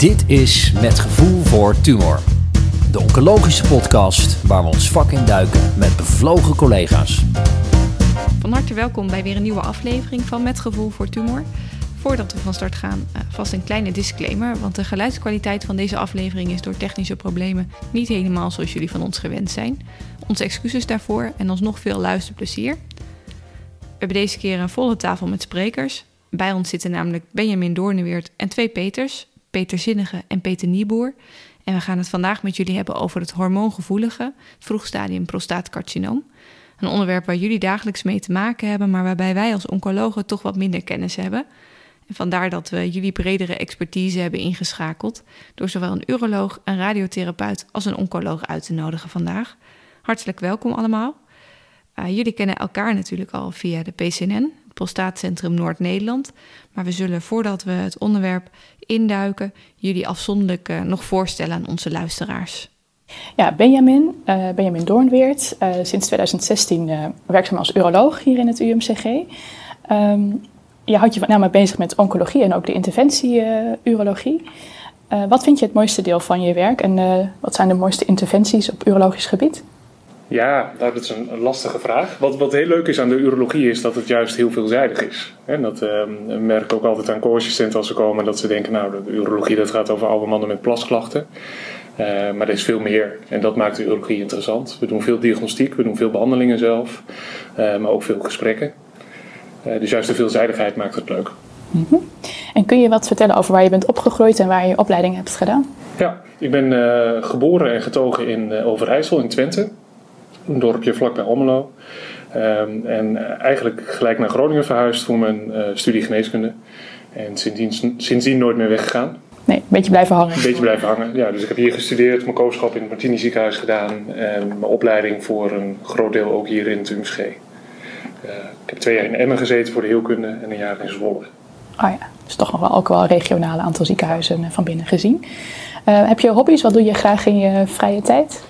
Dit is Met Gevoel voor Tumor. De oncologische podcast waar we ons vak in duiken met bevlogen collega's. Van harte welkom bij weer een nieuwe aflevering van Met Gevoel voor Tumor. Voordat we van start gaan, uh, vast een kleine disclaimer, want de geluidskwaliteit van deze aflevering is door technische problemen niet helemaal zoals jullie van ons gewend zijn. Onze excuses daarvoor en alsnog veel luisterplezier. We hebben deze keer een volle tafel met sprekers. Bij ons zitten namelijk Benjamin Doorneweert en twee Peters, Peter Zinnige en Peter Nieboer. En we gaan het vandaag met jullie hebben over het hormoongevoelige vroegstadium prostaatcarcinoom. Een onderwerp waar jullie dagelijks mee te maken hebben, maar waarbij wij als oncologen toch wat minder kennis hebben. En vandaar dat we jullie bredere expertise hebben ingeschakeld door zowel een uroloog, een radiotherapeut als een oncoloog uit te nodigen vandaag. Hartelijk welkom allemaal. Uh, jullie kennen elkaar natuurlijk al via de PCNN, het Prostaatcentrum Noord-Nederland. Maar we zullen voordat we het onderwerp induiken, jullie afzonderlijk uh, nog voorstellen aan onze luisteraars. Ja, Benjamin, uh, Benjamin Doornweert, uh, sinds 2016 uh, werkzaam als uroloog hier in het UMCG. Um, je houdt je name bezig met oncologie en ook de interventie-urologie. wat vind je het mooiste deel van je werk en wat zijn de mooiste interventies op urologisch gebied? Ja, nou, dat is een lastige vraag. Wat, wat heel leuk is aan de urologie is dat het juist heel veelzijdig is. En dat uh, merk ik ook altijd aan co-assistenten als ze komen. Dat ze denken, nou, de urologie dat gaat over oude mannen met plasklachten. Uh, maar er is veel meer. En dat maakt de urologie interessant. We doen veel diagnostiek, we doen veel behandelingen zelf. Uh, maar ook veel gesprekken. dus juist de veelzijdigheid maakt het leuk. Mm -hmm. En kun je wat vertellen over waar je bent opgegroeid en waar je je opleiding hebt gedaan? Ja, ik ben geboren en getogen in Overijssel in Twente een dorpje vlakbij Almelo. Um, en eigenlijk gelijk naar Groningen verhuisd voor mijn uh, studie geneeskunde. En sindsdien, sindsdien nooit meer weggegaan. Nee, een beetje blijven hangen. Een beetje blijven hangen. Ja, dus ik heb hier gestudeerd, mijn kooschap in het Martini ziekenhuis gedaan. En mijn opleiding voor een groot deel ook hier in het UMSG. Uh, ik heb twee jaar in Emmen gezeten voor de heelkunde en een jaar in Zwolle. Oh ja, dus toch nog wel ook wel een regionaal aantal ziekenhuizen van binnen gezien. Uh, heb je hobby's? Wat doe je graag in je vrije tijd?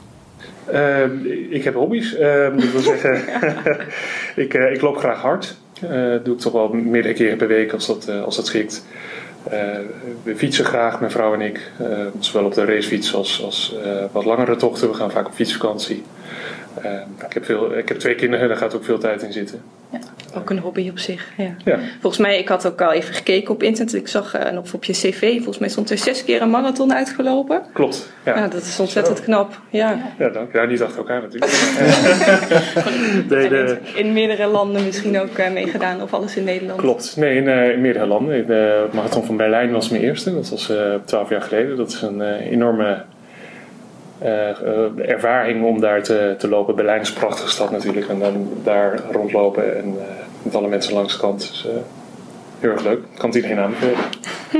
Uh, ik heb hobby's. Uh, dat wil zeggen, ik, uh, ik loop graag hard. Dat doe ik toch wel meerdere keren per week als dat, als dat schikt. we fietsen graag, mijn vrouw en ik. zowel op de racefiets als, als wat langere tochten. We gaan vaak op fietsvakantie. ik, heb veel, ik heb twee kinderen, daar gaat ook veel tijd in zitten. Ja, ook een hobby op zich. Ja. ja. Volgens mij, ik had ook al even gekeken op internet. Ik zag uh, op, op je cv, volgens mij stond er zes keer een marathon uitgelopen. Klopt. Ja, ja dat is ontzettend Zo. knap. Ja, ja dank. Ja, niet achter elkaar natuurlijk. nee, de... In meerdere landen misschien ook uh, meegedaan, of alles in Nederland? Klopt. Nee, in, uh, in meerdere landen. De marathon van Berlijn was mijn eerste. Dat was twaalf jaar geleden. Dat is een enorme uh, uh, ervaring om daar te, te lopen. Berlijn is een prachtige stad natuurlijk. En dan daar rondlopen en uh, met alle mensen langs de kant. Dus heel erg leuk. Ik kan het iedereen aanbevelen.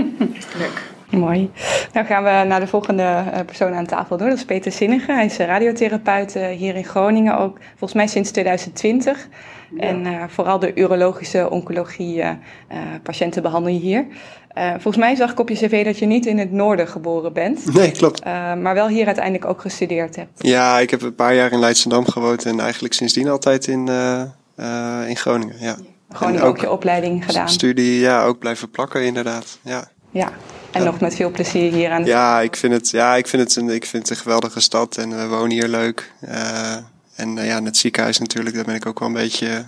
leuk. Mooi. Dan gaan we naar de volgende persoon aan tafel door. Dat is Peter Zinnige. Hij is radiotherapeut hier in Groningen. Ook volgens mij sinds 2020. Ja. En uh, vooral de urologische oncologie uh, uh, patiënten behandel je hier. volgens mij zag ik op je cv dat je niet in het noorden geboren bent. Nee, klopt. maar wel hier uiteindelijk ook gestudeerd hebt. Ja, ik heb een paar jaar in Leidschendam gewoond en eigenlijk sindsdien altijd in, in Groningen. Ja. Gewoon ook, ook je opleiding gedaan. Studie, ja, ook blijven plakken inderdaad. Ja. Ja, en ja. nog met veel plezier hier aan de Ja, ik vind het, ja, ik vind het, een, ik vind het een geweldige stad en we wonen hier leuk. En uh, ja, het ziekenhuis natuurlijk, daar ben ik ook wel een beetje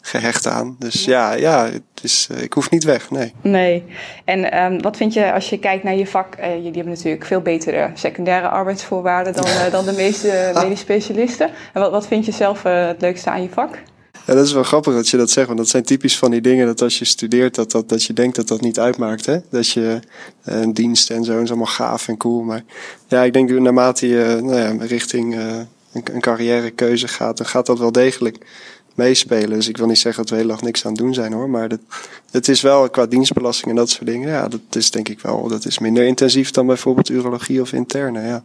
gehecht aan. Dus ja, ja, het is, uh, ik hoef niet weg, nee. Nee. En um, wat vind je als je kijkt naar je vak? Uh, jullie hebben natuurlijk veel betere secundaire arbeidsvoorwaarden dan, dan de meeste medisch specialisten. En wat, wat vind je zelf het leukste aan je vak? Ja, dat is wel grappig dat je dat zegt, want dat zijn typisch van die dingen dat als je studeert, dat, dat, dat je denkt dat dat niet uitmaakt. Hè? Dat je een dienst en zo is allemaal gaaf en cool. Maar ja, ik denk naarmate je nou ja, richting een, carrièrekeuze gaat, dan gaat dat wel degelijk meespelen. Dus ik wil niet zeggen dat we heel dag niks aan het doen zijn hoor. Maar dat, het is wel qua dienstbelasting en dat soort dingen. Ja, dat is denk ik wel. Dat is minder intensief dan bijvoorbeeld urologie of interne. Ja.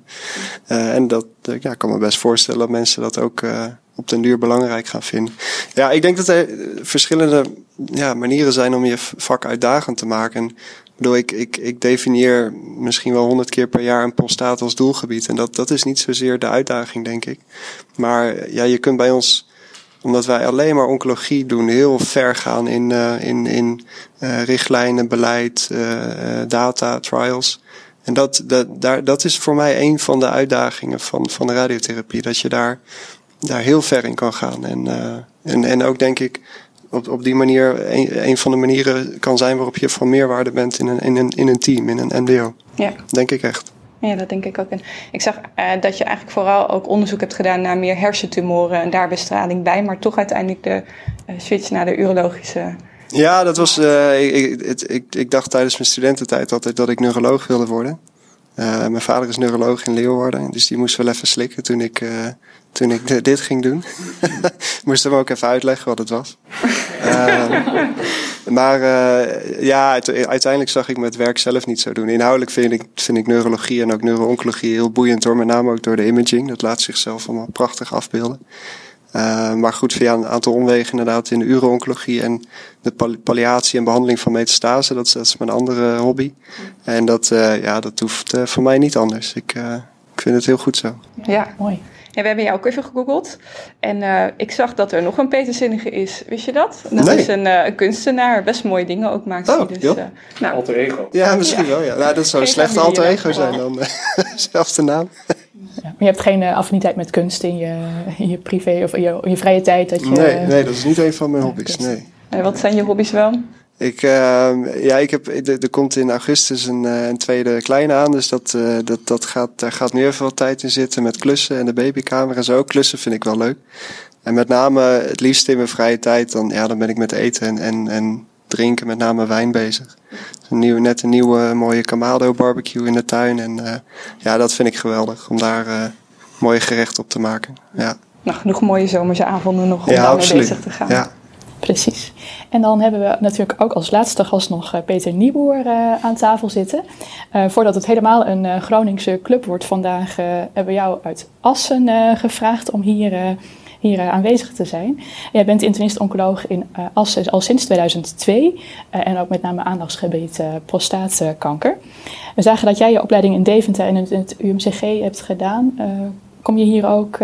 Uh, en dat ja, ik kan me best voorstellen dat mensen dat ook uh, op den duur belangrijk gaan vinden. Ja, ik denk dat er verschillende ja, manieren zijn om je vak uitdagend te maken. En bedoel, ik, ik, ik definieer misschien wel honderd keer per jaar een prostaat als doelgebied. En dat, dat is niet zozeer de uitdaging, denk ik. Maar ja, je kunt bij ons, omdat wij alleen maar oncologie doen, heel ver gaan in, uh, in, in uh, richtlijnen, beleid, uh, data, trials. En dat, dat, daar, dat is voor mij een van de uitdagingen van, van de radiotherapie. Dat je daar, daar heel ver in kan gaan. En, en, en ook denk ik op, op die manier een, een van de manieren kan zijn waarop je van meerwaarde bent in een, in een, in een team, in een MDO. Ja. Denk ik echt. Ja, dat denk ik ook. En ik zag uh, dat je eigenlijk vooral ook onderzoek hebt gedaan naar meer hersentumoren en daar bestraling bij, maar toch uiteindelijk de uh, switch naar de urologische. Ja, dat was. Uh, ik, ik, ik, ik, dacht tijdens mijn studententijd altijd dat ik neuroloog wilde worden. Mijn vader is neuroloog in Leeuwarden, dus die moest wel even slikken toen ik, toen ik dit ging doen. moest hem ook even uitleggen wat het was. Maar uh, ja, uiteindelijk zag ik me het werk zelf niet zo doen. Inhoudelijk vind ik, vind ik neurologie en ook neuro-oncologie heel boeiend hoor. Met name ook door de imaging. Dat laat zichzelf allemaal prachtig afbeelden. Uh, maar goed, via een aantal omwegen inderdaad in de uro-oncologie en de palliatie en behandeling van metastase. Dat, is mijn andere hobby. En dat, uh, ja, dat hoeft voor mij niet anders. Ik, ik vind het heel goed zo. Ja, mooi. En we hebben jou ook even gegoogeld. En uh, ik zag dat er nog een Peter Zinnige is. Wist je dat? Dat nee. is een, uh, een, kunstenaar. Best mooie dingen ook maakt oh, Dus, uh, nou, alter ego. Ja, misschien ja. wel. Ja. Nou, dat zou een slechte alter ego zijn dan. zelfde naam. Ja, maar je hebt geen affiniteit met kunst in je, in je privé of in je, in je vrije tijd? Dat je, nee, nee, dat is niet een van mijn hobby's. Nee. En wat zijn je hobby's wel? Ik, uh, ja, ik heb, er komt in augustus een, uh, een tweede kleine aan. Dus dat, uh, dat, dat gaat, daar gaat meer veel tijd in zitten met klussen en de babykamer en zo. Klussen vind ik wel leuk. En met name het liefst in mijn vrije tijd, dan, ja, dan ben ik met eten en, en, en drinken, met name wijn bezig. Een nieuwe, net een nieuwe mooie Kamado barbecue in de tuin. En uh, ja, dat vind ik geweldig om daar mooie gerechten op te maken. Ja. Nou, genoeg mooie zomerse avonden nog om ja, daarmee bezig te gaan. Ja, Precies. En dan hebben we natuurlijk ook als laatste gast nog eh, Peter Nieboer uh, aan tafel zitten. Uh, voordat het helemaal een Groningse club wordt vandaag, hebben we jou uit Assen gevraagd om hier, hier aanwezig te zijn. Jij bent internist-oncoloog in Assen al sinds 2002 en ook met name aandachtsgebied prostaatkanker. We zagen dat jij je opleiding in Deventer en in het UMCG hebt gedaan. kom je hier ook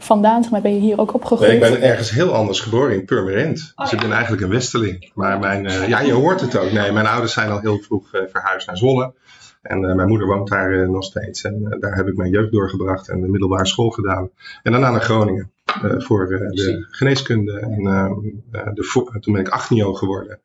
vandaan? maar, ben je hier ook opgegroeid? Nee, ik ben ergens heel anders geboren, in Purmerend. Oh, dus ik ben eigenlijk een Westeling. Maar mijn, uh, ja, je hoort het ook. Nee, mijn ouders zijn al heel vroeg uh, verhuisd naar Zwolle. En uh, mijn moeder woont daar nog steeds. En daar heb ik mijn jeugd doorgebracht en de middelbare school gedaan. En daarna naar Groningen. voor de geneeskunde. En de, toen ben ik 18 jaar geworden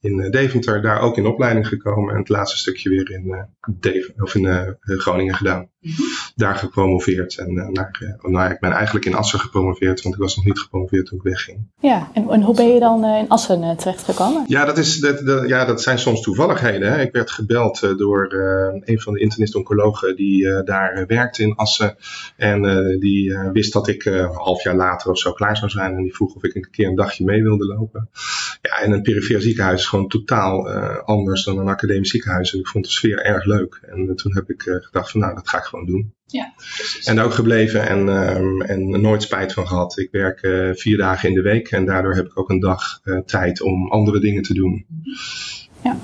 in Deventer. Daar ook in opleiding gekomen. En het laatste stukje weer in, Deventer, of in Groningen gedaan. Mhm daar gepromoveerd. En uh, naar, nou, ik ben eigenlijk in Assen gepromoveerd, want ik was nog niet gepromoveerd toen ik wegging. Ja, en, en hoe ben je dan uh, in Assen terechtgekomen? Ja dat, is, dat, ja, dat zijn soms toevalligheden. Hè. Ik werd gebeld door een van de internist-oncologen die daar werkte in Assen. En die wist dat ik een half jaar later of zo klaar zou zijn. En die vroeg of ik een keer een dagje mee wilde lopen. Ja, en een perifere ziekenhuis is gewoon totaal anders dan een academisch ziekenhuis. En ik vond de sfeer erg leuk. En toen heb ik gedacht van nou, dat ga ik gewoon doen. Ja, En ook gebleven en, um, en nooit spijt van gehad. Ik werk uh, vier dagen in de week en daardoor heb ik ook een dag uh, tijd om andere dingen te doen. Ja,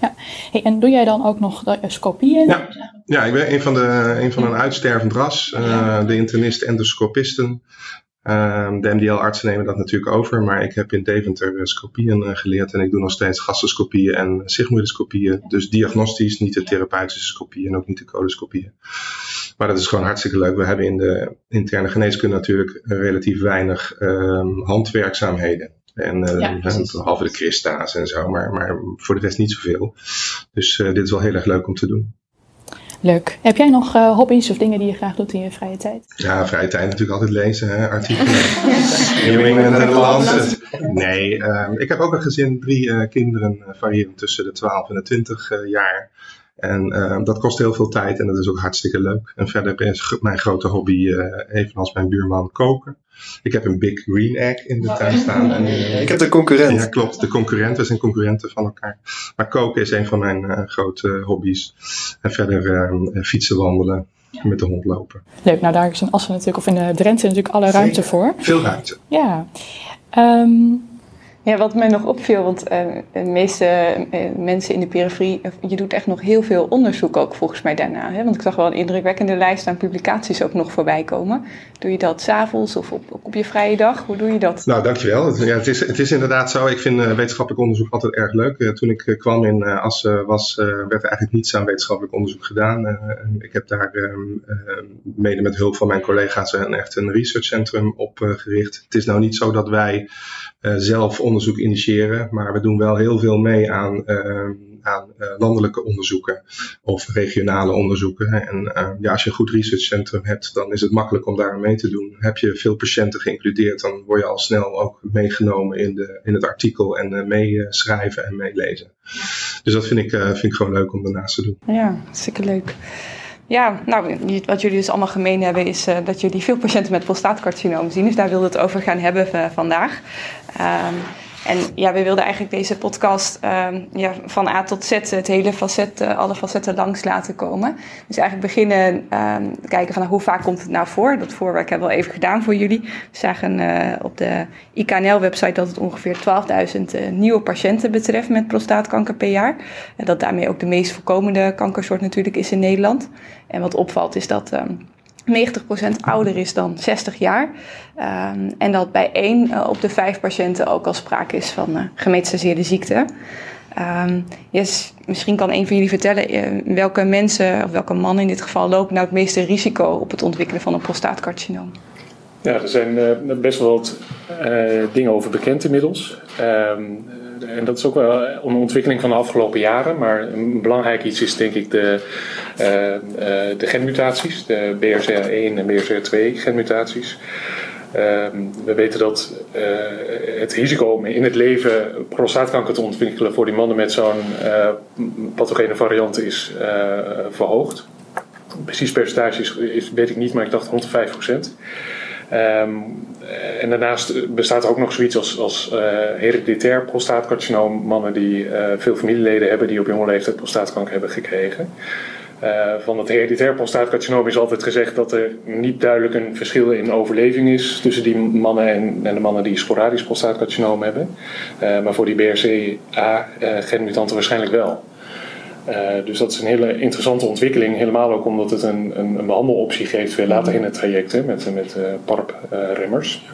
ja. Hey, en doe jij dan ook nog de scopieën? Ja. ja, ik ben een van, de, een van een uitstervend ras. Uh, de internist endoscopisten. Um, de MDL-artsen nemen dat natuurlijk over, maar ik heb in Deventer scopieën uh, geleerd en ik doe nog steeds gastroscopieën en sigmoidoscopieën. Dus diagnostisch, niet de therapeutische scopieën en ook niet de coloscopieën. Maar dat is gewoon hartstikke leuk. We hebben in de interne geneeskunde natuurlijk relatief weinig um, handwerkzaamheden. En uh, ja, behalve de Christa's en zo, maar, maar voor de rest niet zoveel. Dus uh, dit is wel heel erg leuk om te doen. Leuk. Heb jij nog uh, hobby's of dingen die je graag doet in je vrije tijd? Ja, vrije tijd natuurlijk altijd lezen, hè? artikelen. New England en Lancet. Nee, uh, ik heb ook een gezin, drie uh, kinderen, variërend tussen de 12 en de 20 jaar. En uh, dat kost heel veel tijd en dat is ook hartstikke leuk. En verder is mijn grote hobby, uh, evenals mijn buurman, koken. Ik heb een Big Green Egg in de tuin staan. En, uh, ik heb de concurrent. Ja, klopt. De concurrenten zijn concurrenten van elkaar. Maar koken is een van mijn grote hobby's. En verder ehm, fietsen, wandelen. Met de hond lopen. Leuk, nou daar is in Assen natuurlijk, of in Drenthe natuurlijk alle ruimte voor. Veel ruimte. Ja. Um, Ja, wat mij nog opviel, want uh, de meeste uh, mensen in de periferie, je doet echt nog heel veel onderzoek ook volgens mij daarna. Hè? Want ik zag wel een indrukwekkende lijst aan publicaties ook nog voorbij komen. Doe je dat s'avonds of op, op je vrije dag? Hoe doe je dat? Nou, dankjewel. Ja, het, is, het is inderdaad zo. Ik vind uh, wetenschappelijk onderzoek altijd erg leuk. toen ik kwam in Assen was, werd er eigenlijk niets aan wetenschappelijk onderzoek gedaan. ik heb daar ehm, mede met hulp van mijn collega's een, echt een researchcentrum opgericht. het is nou niet zo dat wij zelf onderzoek initiëren, maar we doen wel heel veel mee aan, ehm, aan uh, landelijke onderzoeken of regionale onderzoeken. En uh, ja, als je een goed researchcentrum hebt, dan is het makkelijk om daar mee te doen. Heb je veel patiënten geïncludeerd, dan word je al snel ook meegenomen in, de, in het artikel en uh, meeschrijven en meelezen. Dus dat vind ik, vind ik gewoon leuk om daarnaast te doen. Ja, zeker leuk. Ja, nou, wat jullie dus allemaal gemeen hebben is uh, dat jullie veel patiënten met prostaatcarcinoom zien. Dus daar wilden we het over gaan hebben uh, vandaag. Um, en ja, we wilden eigenlijk deze podcast um, ja, van A tot Z, het hele facet, uh, alle facetten langs laten komen. Dus eigenlijk beginnen um, kijken van nou, hoe vaak komt het nou voor. Dat voorwerk hebben we al even gedaan voor jullie. We zagen uh, op de IKNL-website dat het ongeveer 12.000 uh, nieuwe patiënten betreft met prostaatkanker per jaar. En dat daarmee ook de meest voorkomende kankersoort natuurlijk is in Nederland. En wat opvalt is dat... Um, 90% ouder is dan 60 jaar. Um, en dat bij 1 uh, op de 5 patiënten ook al sprake is van uh, ziekte. Um, yes, misschien kan een van jullie vertellen uh, welke mensen, of welke mannen in dit geval, lopen nou het meeste risico op het ontwikkelen van een prostaatcarcinoom. Ja, er zijn best wel wat dingen over bekend inmiddels. En dat is ook wel een ontwikkeling van de afgelopen jaren. Maar een belangrijk iets is denk ik de, uh, uh, de genmutaties, de BRCA1 en BRCA2 genmutaties. Uh, we weten dat uh, het risico om in het leven prostaatkanker te ontwikkelen voor die mannen met zo'n uh, pathogene variant is verhoogd. Precies percentage is, weet ik niet, maar ik dacht rond de 5 procent. Um, en daarnaast bestaat er ook nog zoiets als, als uh, hereditair prostaatcarcinoom. Mannen die uh, veel familieleden hebben die op jonge leeftijd prostaatkanker hebben gekregen. Van het hereditair prostaatcarcinoom is altijd gezegd dat er niet duidelijk een verschil in overleving is tussen die mannen en, en de mannen die sporadisch prostaatcarcinoom hebben. maar voor die BRCA-genmutanten waarschijnlijk wel. Uh, dus dat is een hele interessante ontwikkeling. Helemaal ook omdat het een, een, een behandeloptie geeft weer later in het traject hè, met, met uh, PARP-remmers.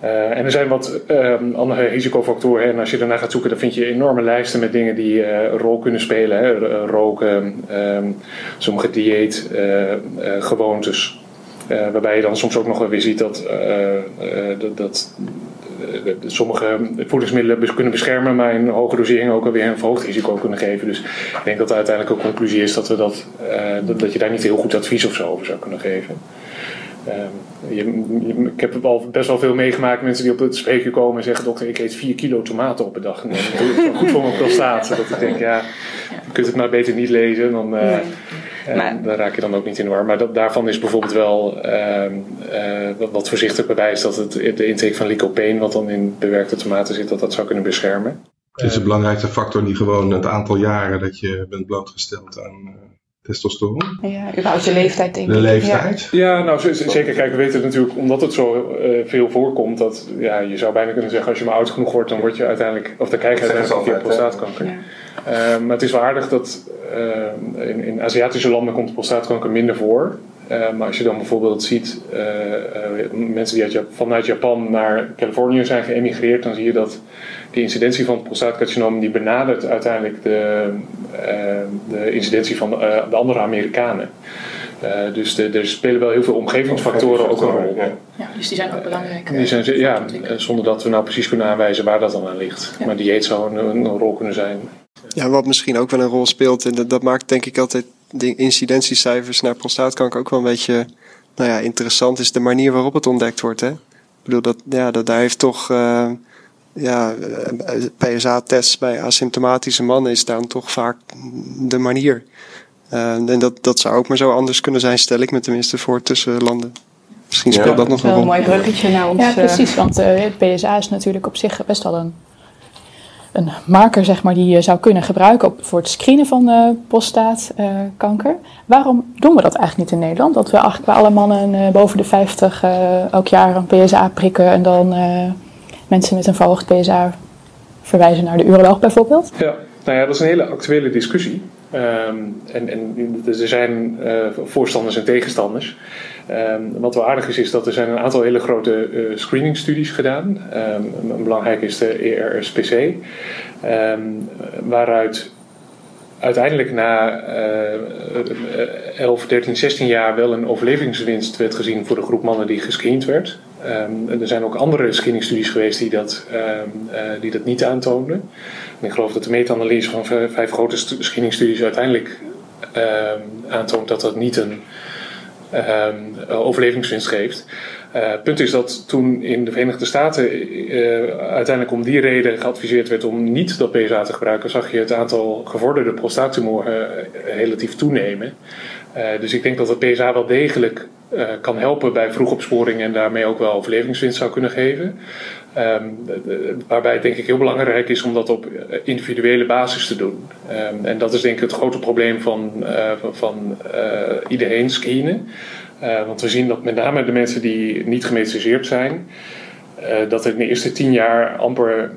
En er zijn wat ehm, andere risicofactoren. En als je daarna gaat zoeken, dan vind je enorme lijsten met dingen die een rol kunnen spelen. Hè. Roken, um, sommige dieetgewoontes. waarbij je dan soms ook nog wel weer ziet dat, dat, eh, sommige voedingsmiddelen kunnen beschermen, maar in hoge dosering ook alweer een verhoogd risico kunnen geven. Dus ik denk dat de uiteindelijke conclusie is dat, we dat, uh, dat, dat, je daar niet heel goed advies of zo over zou kunnen geven. Uh, je, je, ik heb al best wel veel meegemaakt, mensen die op het spreekuur komen en zeggen: Dokter, ik eet 4 kilo tomaten op een dag. En is goed voor mijn prostaat. Dat ik denk: Ja, je kunt het maar beter niet lezen. Dan, en maar, daar raak je dan ook niet in de war. Maar dat, daarvan is bijvoorbeeld wel uh, uh, wat, wat, voorzichtig bewijs dat het, de intake van lycopene, wat dan in bewerkte tomaten zit, dat dat zou kunnen beschermen. Het is de belangrijkste factor niet gewoon het aantal jaren dat je bent blootgesteld aan uh, testosteron. Ja, überhaupt de leeftijd denk ik. De leeftijd? Ja, ja nou zeker. Kijk, we weten natuurlijk, omdat het zo uh, veel voorkomt, dat ja, je zou bijna kunnen zeggen, als je maar oud genoeg wordt, dan word je uiteindelijk, of dan krijg je uiteindelijk een keer prostaatkanker. Ja. Uh, maar het is wel aardig dat uh, in, in, Aziatische landen komt prostaatkanker minder voor. Uh, maar als je dan bijvoorbeeld ziet mensen die uit, vanuit Japan naar Californië zijn geëmigreerd, dan zie je dat de incidentie van het prostaatcarcinoom die benadert uiteindelijk de, de incidentie van de andere Amerikanen. Uh, dus de, er spelen wel heel veel omgevingsfactoren ook een rol. Ja. ja, dus die zijn ook belangrijk. Die zijn, ja, zonder dat we nou precies kunnen aanwijzen waar dat dan aan ligt. Ja. Maar dieet zou een, een, rol kunnen zijn. Ja, wat misschien ook wel een rol speelt, en dat, dat maakt denk ik altijd incidentiecijfers naar prostaatkanker ook wel een beetje nou ja, interessant, is de manier waarop het ontdekt wordt. Hè? Ik bedoel, dat, ja, dat, daar heeft toch. Uh, ja, PSA-tests bij asymptomatische mannen is dan toch vaak de manier. Uh, en dat, dat zou ook maar zo anders kunnen zijn, stel ik me tenminste voor tussen landen. Misschien speelt ja. dat nog een rol. Een mooi bruggetje naar ons. Ja, precies, want uh, PSA is natuurlijk op zich best wel een een marker zeg maar, die je zou kunnen gebruiken voor het screenen van uh, prostaatkanker. Uh, Waarom doen we dat eigenlijk niet in Nederland? Dat we eigenlijk bij alle mannen uh, boven de 50 elk jaar een PSA prikken en dan mensen met een verhoogd PSA verwijzen naar de uroloog bijvoorbeeld? Ja, nou ja, dat is een hele actuele discussie. Ehm, en, en er zijn voorstanders en tegenstanders. Um, wat wel aardig is, is dat er zijn een aantal hele grote uh, screeningstudies gedaan. Um, een belangrijke is de ERSPC. waaruit uiteindelijk na uh, 11, 13, 16 jaar wel een overlevingswinst werd gezien voor de groep mannen die gescreend werd. er zijn ook andere screeningstudies geweest die dat, die dat niet aantoonden ik geloof dat de meta-analyse van vijf grote screeningstudies uiteindelijk ehm, aantoont dat dat niet een ehm, overlevingswinst geeft. Het uh, punt is dat toen in de Verenigde Staten uh, uiteindelijk om die reden geadviseerd werd om niet dat PSA te gebruiken, zag je het aantal gevorderde prostaattumoren relatief toenemen. dus ik denk dat het PSA wel degelijk kan helpen bij vroegopsporing en daarmee ook wel overlevingswinst zou kunnen geven. Um, waarbij het denk ik heel belangrijk is om dat op eh, individuele basis te doen. Um, en dat is denk ik het grote probleem van, uh, van uh, iedereen screenen. Uh, want we zien dat met name de mensen die niet gemetastaseerd zijn, dat er in de eerste tien jaar amper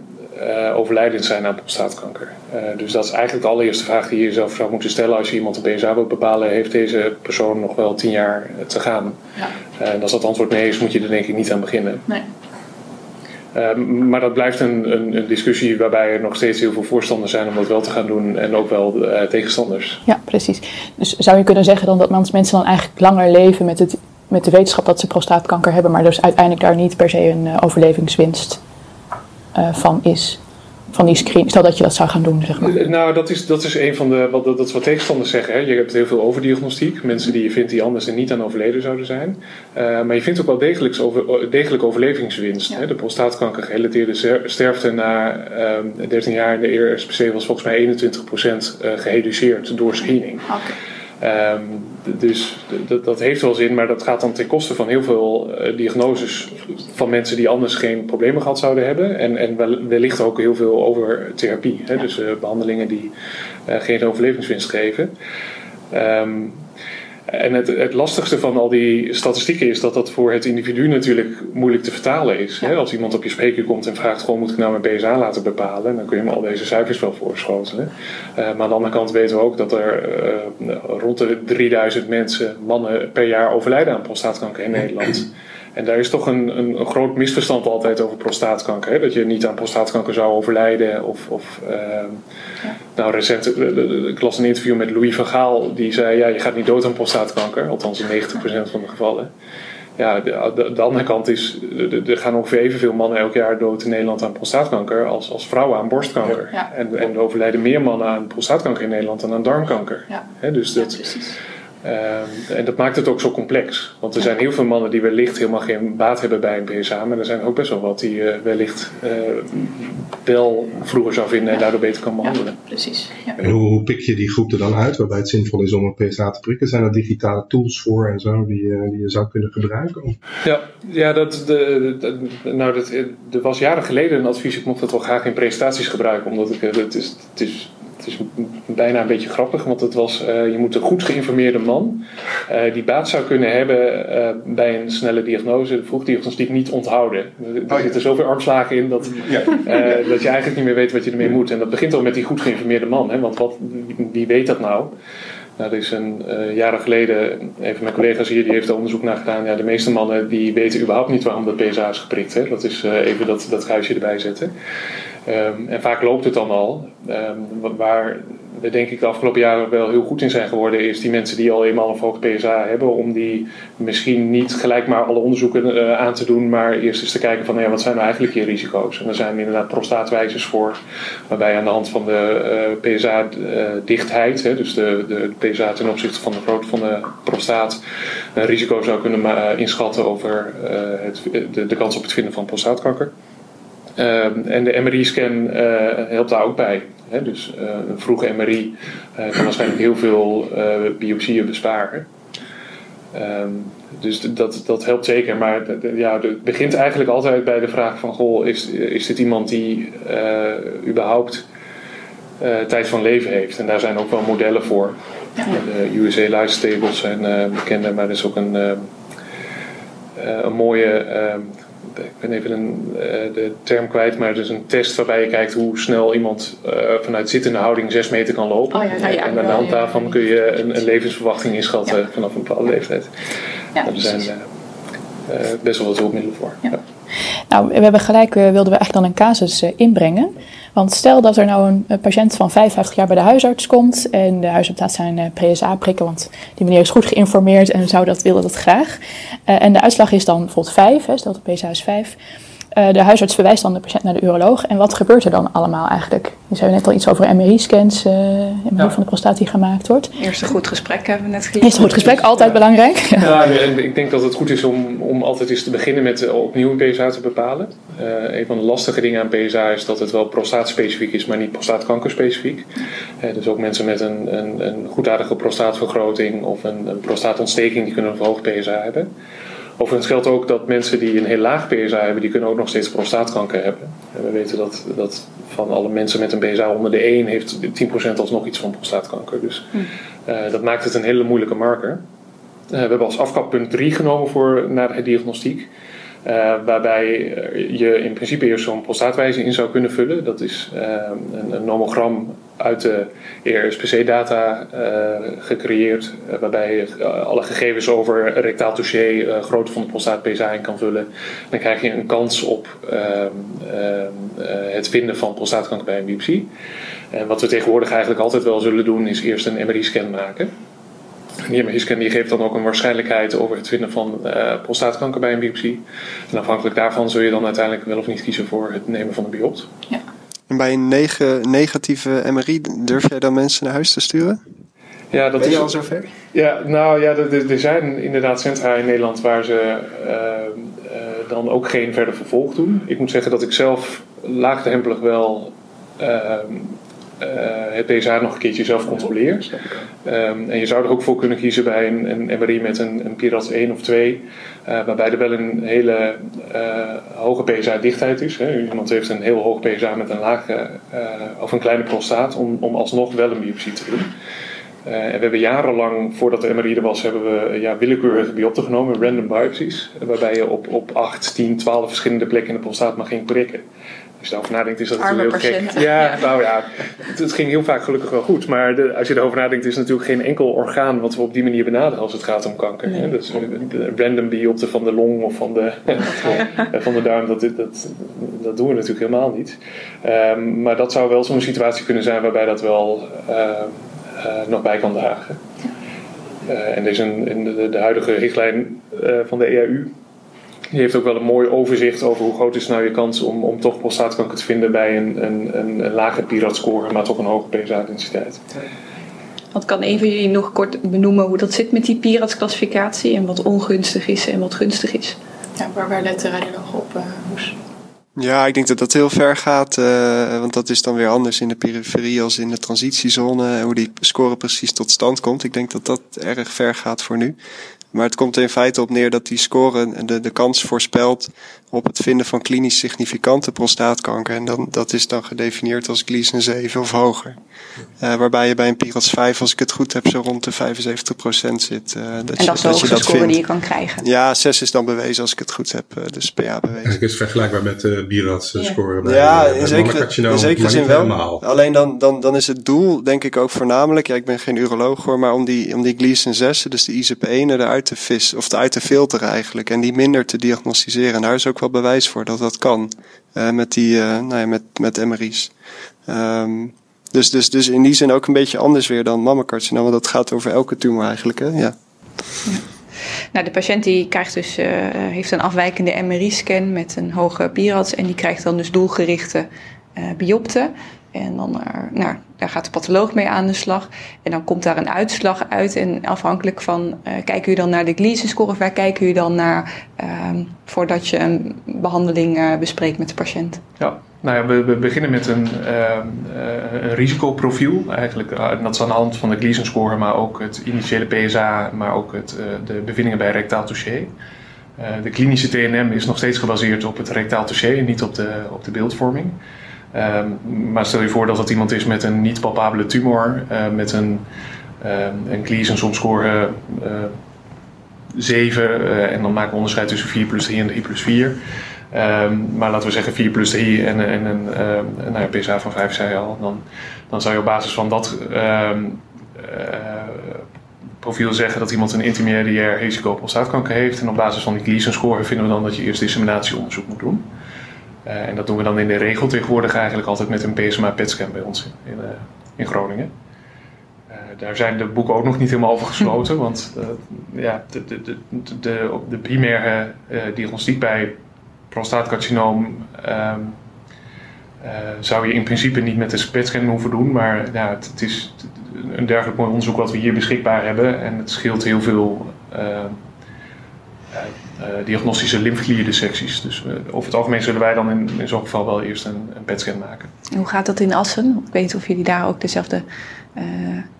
overlijdend zijn aan prostaatkanker. dus dat is eigenlijk de allereerste vraag die je jezelf zou moeten stellen als je iemand een PSA wilt bepalen. Heeft deze persoon nog wel tien jaar te gaan? Ja. en als dat antwoord nee is, moet je er denk ik niet aan beginnen. Nee. Ehm, maar dat blijft een, een, discussie waarbij er nog steeds heel veel voorstanders zijn om dat wel te gaan doen en ook wel uh, tegenstanders. Ja, precies. Dus zou je kunnen zeggen dan dat mensen dan eigenlijk langer leven met, het, met de wetenschap dat ze prostaatkanker hebben, maar dus uiteindelijk daar niet per se een uh, overlevingswinst uh, van is? Van die screen? Stel dat je dat zou gaan doen, zeg maar. Nou, dat is, dat is een van de. Wat, dat is wat tegenstanders zeggen. Hè. Je hebt heel veel overdiagnostiek. Mensen die je vindt die anders en niet aan overleden zouden zijn. Uh, maar je vindt ook wel degelijk, over, degelijk overlevingswinst. Ja. Hè. De prostaatkanker gerelateerde sterfte na um, 13 jaar in de ERSPC was volgens mij 21% uh, gereduceerd door screening. Okay. Um, dus dat heeft wel zin, maar dat gaat dan ten koste van heel veel uh, diagnoses van mensen die anders geen problemen gehad zouden hebben. En, en wellicht ook heel veel over therapie, hè? dus uh, behandelingen die uh, geen overlevingswinst geven. Um, en het, het, lastigste van al die statistieken is dat dat voor het individu natuurlijk moeilijk te vertalen is. Hè? Als iemand op je spreker komt en vraagt: gewoon moet ik nou mijn BSA laten bepalen? Dan kun je hem al deze cijfers wel voorschotelen. Uh, maar aan de andere kant weten we ook dat er uh, rond de 3000 mensen, mannen per jaar overlijden aan prostaatkanker in Nederland. En daar is toch een, een, een, groot misverstand altijd over prostaatkanker. Hè? Dat je niet aan prostaatkanker zou overlijden. Of, of uh, ja. nou recent, ik las een interview met Louis van Gaal. Die zei, ja, je gaat niet dood aan prostaatkanker. Althans in 90% van de gevallen. Ja, de, de, de andere kant is, er gaan ongeveer evenveel mannen elk jaar dood in Nederland aan prostaatkanker als, als vrouwen aan borstkanker. Ja. En, en er overlijden meer mannen aan prostaatkanker in Nederland dan aan darmkanker. Ja. dus dat, precies. Um, en dat maakt het ook zo complex. Want er zijn heel veel mannen die wellicht helemaal geen baat hebben bij een PSA. Maar er zijn ook best wel wat die uh, wellicht uh, wel vroeger zou vinden en daardoor beter kan behandelen. Ja, precies. Ja. En hoe, hoe, pik je die groep er dan uit waarbij het zinvol is om een PSA te prikken? Zijn er digitale tools voor en zo die, uh, die je zou kunnen gebruiken? Ja, ja dat, de, de, nou, dat, er was jaren geleden een advies. Ik mocht dat wel graag in presentaties gebruiken. Omdat ik, het is, het is het is bijna een beetje grappig, want het was, uh, je moet een goed geïnformeerde man uh, die baat zou kunnen hebben uh, bij een snelle diagnose, de vroegdiagnostiek, niet onthouden. Er oh, zitten zoveel armslagen in dat, ja. dat je eigenlijk niet meer weet wat je ermee moet. En dat begint al met die goed geïnformeerde man, hè, want wat, wie weet dat nou? Nou, er is een uh, jaren geleden, een van mijn collega's hier, die heeft er onderzoek naar gedaan. Ja, de meeste mannen die weten überhaupt niet waarom dat PSA is geprikt. Hè. Dat is uh, even dat, dat erbij zetten. Um, en vaak loopt het dan al. Um, waar we denk ik de afgelopen jaren wel heel goed in zijn geworden, is die mensen die al eenmaal een verhoogd PSA hebben, om die misschien niet gelijk maar alle onderzoeken uh, aan te doen, maar eerst eens te kijken van ja, wat zijn nou eigenlijk je risico's. En er zijn inderdaad prostaatwijzers voor, waarbij aan de hand van de uh, PSA-dichtheid, dus de, de, PSA ten opzichte van de grootte van de prostaat, een risico zou kunnen inschatten over het, de kans op het vinden van prostaatkanker. Ehm, en de MRI-scan uh, helpt daar ook bij. Hè? Dus uh, een vroege MRI uh, kan waarschijnlijk heel veel biopsieën besparen. Um, dus dat, dat helpt zeker. Maar ja, het begint eigenlijk altijd bij de vraag van... Goh, is, is dit iemand die überhaupt tijd van leven heeft? En daar zijn ook wel modellen voor. Ja. De USA Lifestyle Tables zijn bekende, maar er is ook een, een mooie ik ben even een, de term kwijt, maar het is een test waarbij je kijkt hoe snel iemand vanuit zittende houding 6 meter kan lopen. Oh, ja, ja, en aan de hand daarvan kun je een, een levensverwachting inschatten vanaf een bepaalde leeftijd. Ja, er zijn best wel wat hulpmiddelen voor. Nou, we hebben gelijk, wilden we eigenlijk dan een casus inbrengen. Want stel dat er nou een, patiënt van 55 jaar bij de huisarts komt en de huisarts laat zijn uh, PSA prikken, want die meneer is goed geïnformeerd en zou dat, willen dat graag. Uh, en de uitslag is dan bijvoorbeeld 5, hè, stel de PSA is 5. Uh, de huisarts verwijst dan de patiënt naar de uroloog. En wat gebeurt er dan allemaal eigenlijk? Je zei net al iets over MRI-scans, uh, MRI ja. van de prostaat die gemaakt wordt. Eerst een goed gesprek hebben we net gelezen. Eerst een goed gesprek, altijd belangrijk. Ja, en ik denk dat het goed is om, om altijd eens te beginnen met uh, opnieuw een PSA te bepalen. een van de lastige dingen aan PSA is dat het wel prostaatspecifiek is, maar niet prostaatkankerspecifiek. dus ook mensen met een, een, een goedaardige prostaatvergroting of een, een prostaatontsteking, die kunnen een verhoogd PSA hebben. Overigens geldt ook dat mensen die een heel laag PSA hebben, die kunnen ook nog steeds prostaatkanker hebben. En we weten dat, dat van alle mensen met een PSA onder de 1 heeft 10% alsnog iets van prostaatkanker. Dus uh, dat maakt het een hele moeilijke marker. Uh, we hebben als afkappunt 3 genomen voor naar de diagnostiek. Uh, waarbij je in principe eerst zo'n prostaatwijzer in zou kunnen vullen. Dat is een, een, nomogram uit de ERSPC-data uh, gecreëerd, waarbij je alle gegevens over rectaal touché, grootte van de prostaat PSA in kan vullen. Dan krijg je een kans op ehm, ehm, het vinden van prostaatkanker bij een biopsie. En wat we tegenwoordig eigenlijk altijd wel zullen doen, is eerst een MRI-scan maken. Die MRI-scan geeft dan ook een waarschijnlijkheid over het vinden van uh, prostaatkanker bij een biopsie. En afhankelijk daarvan zul je dan uiteindelijk wel of niet kiezen voor het nemen van een biopt. Ja. En bij een negatieve MRI durf jij dan mensen naar huis te sturen? Ja, dat ben je is al zover? Ja, nou ja, er, er zijn inderdaad centra in Nederland waar ze uh, uh, dan ook geen verder vervolg doen. Ik moet zeggen dat ik zelf laagdrempelig wel ehm, uh, het PSA nog een keertje zelf controleert. Um, en je zou er ook voor kunnen kiezen bij een, een MRI met een, een PIRAS 1 of 2, uh, eh, waarbij er wel een hele uh, hoge PSA-dichtheid is. Hè. Iemand heeft een heel hoog PSA met een lage of een kleine prostaat, om, om alsnog wel een biopsie te doen. en we hebben jarenlang, voordat de MRI er was, hebben we ja, willekeurige biopten genomen, random biopsies, waarbij je op, op 8, 10, 12 verschillende plekken in de prostaat mag ging prikken als je erover nadenkt, is dat Arme heel gek. Ja, nou ja, het, het, ging heel vaak gelukkig wel goed. Maar de, als je erover nadenkt, is het natuurlijk geen enkel orgaan wat we op die manier benaderen als het gaat om kanker. Nee. Dus de random biopte van de long of van de, van de darm, dat, dat, dat doen we natuurlijk helemaal niet. Um, maar dat zou wel zo'n situatie kunnen zijn waarbij dat wel uh, uh, nog bij kan dragen. Uh, en deze in de, de, huidige richtlijn van de EAU die heeft ook wel een mooi overzicht over hoe groot is nou je kans om, om toch prostaatkanker te vinden bij een, een, een, een lage PIRAT-score, maar toch een hoge PSA-densiteit. Wat kan een van jullie nog kort benoemen hoe dat zit met die PIRAT-classificatie en wat ongunstig is en wat gunstig is? Ja, waar, waar let de radioloog op, uh, Hoes? Ja, ik denk dat dat heel ver gaat, uh, want dat is dan weer anders in de periferie als in de transitiezone, hoe die score precies tot stand komt. Ik denk dat dat erg ver gaat voor nu. Maar het komt in feite op neer dat die score de, de kans voorspelt op het vinden van klinisch significante prostaatkanker. En dan, dat is dan gedefinieerd als Gleason 7 of hoger. Uh, waarbij je bij een PIRATS 5, als ik het goed heb, zo rond de 75% zit. Uh, dat en dat is de hoogste score vindt. die je kan krijgen? Ja, 6 is dan bewezen als ik het goed heb. Uh, dus PA bewezen. Eigenlijk is het vergelijkbaar met de PIRATS ja. score bij, ja, in zekere, in zekere zin wel. Helemaal. Alleen dan, dan, dan is het doel, denk ik ook voornamelijk, ja, ik ben geen uroloog hoor, maar om die, om die Gleason 6, dus de ISP1 eruit te vissen, of uit te filteren eigenlijk. En die minder te diagnosticeren. En daar is ook wel bewijs voor dat dat kan. Uh, met die, uh, nou ja, met, met MRI's. Um, dus, dus, dus in die zin ook een beetje anders weer dan mammacarcinoom. Want dat gaat over elke tumor eigenlijk, hè? Ja. Nou, de patiënt die krijgt dus, uh, heeft een afwijkende MRI-scan met een hoge PIRATS. En die krijgt dan dus doelgerichte biopten. En dan nou, daar gaat de patholoog mee aan de slag. En dan komt daar een uitslag uit. En afhankelijk van, uh, kijken u dan naar de Gleason score of waar kijken u dan naar uh, voordat je een behandeling uh, bespreekt met de patiënt? Ja, nou ja, we, beginnen met een, ehm, eh, een risicoprofiel. Eigenlijk, dat is aan de hand van de Gleason score, maar ook het initiële PSA, maar ook het, de bevindingen bij rectaal touché. de klinische TNM is nog steeds gebaseerd op het rectaal touché en niet op de, op de beeldvorming. Ehm, maar stel je voor dat dat iemand is met een niet palpabele tumor, uh, met een, uh, een Gleason soms score uh, 7, en dan maken we onderscheid tussen 4 plus 3 en 3 plus 4. Ehm, maar laten we zeggen 4 plus 3 en, en een nou ja, PSA van 5 zei je al. Dan, dan zou je op basis van dat profiel zeggen dat iemand een intermediair risico op heeft. En op basis van die Gleason score vinden we dan dat je eerst disseminatieonderzoek moet doen. Uh, en dat doen we dan in de regel tegenwoordig eigenlijk altijd met een PSMA PET-scan bij ons in, in, uh, in Groningen. Uh, daar zijn de boeken ook nog niet helemaal over gesloten, want ja, de, de, de, de, de primaire diagnostiek bij prostaatcarcinoom um, zou je in principe niet met de PET-scan hoeven doen, maar ja, het, het is een dergelijk mooi onderzoek wat we hier beschikbaar hebben. En het scheelt heel veel diagnostische lymfeklierdissecties. Dus over het algemeen zullen wij dan in, in zo'n geval wel eerst een, een PET-scan maken. En hoe gaat dat in Assen? Ik weet niet of jullie daar ook dezelfde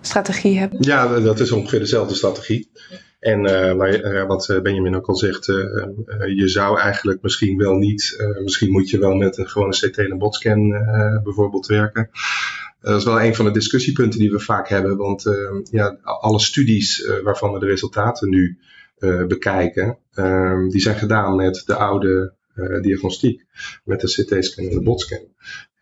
strategie hebben. Ja, dat is ongeveer dezelfde strategie. En maar, wat Benjamin ook al zegt, je zou eigenlijk misschien wel niet, misschien moet je wel met een gewone CT en botscan bijvoorbeeld werken. Dat is wel een van de discussiepunten die we vaak hebben, want uh, ja, alle studies uh, waarvan we de resultaten nu uh, bekijken, ehm, die zijn gedaan met de oude diagnostiek, met de CT-scan en de botscan.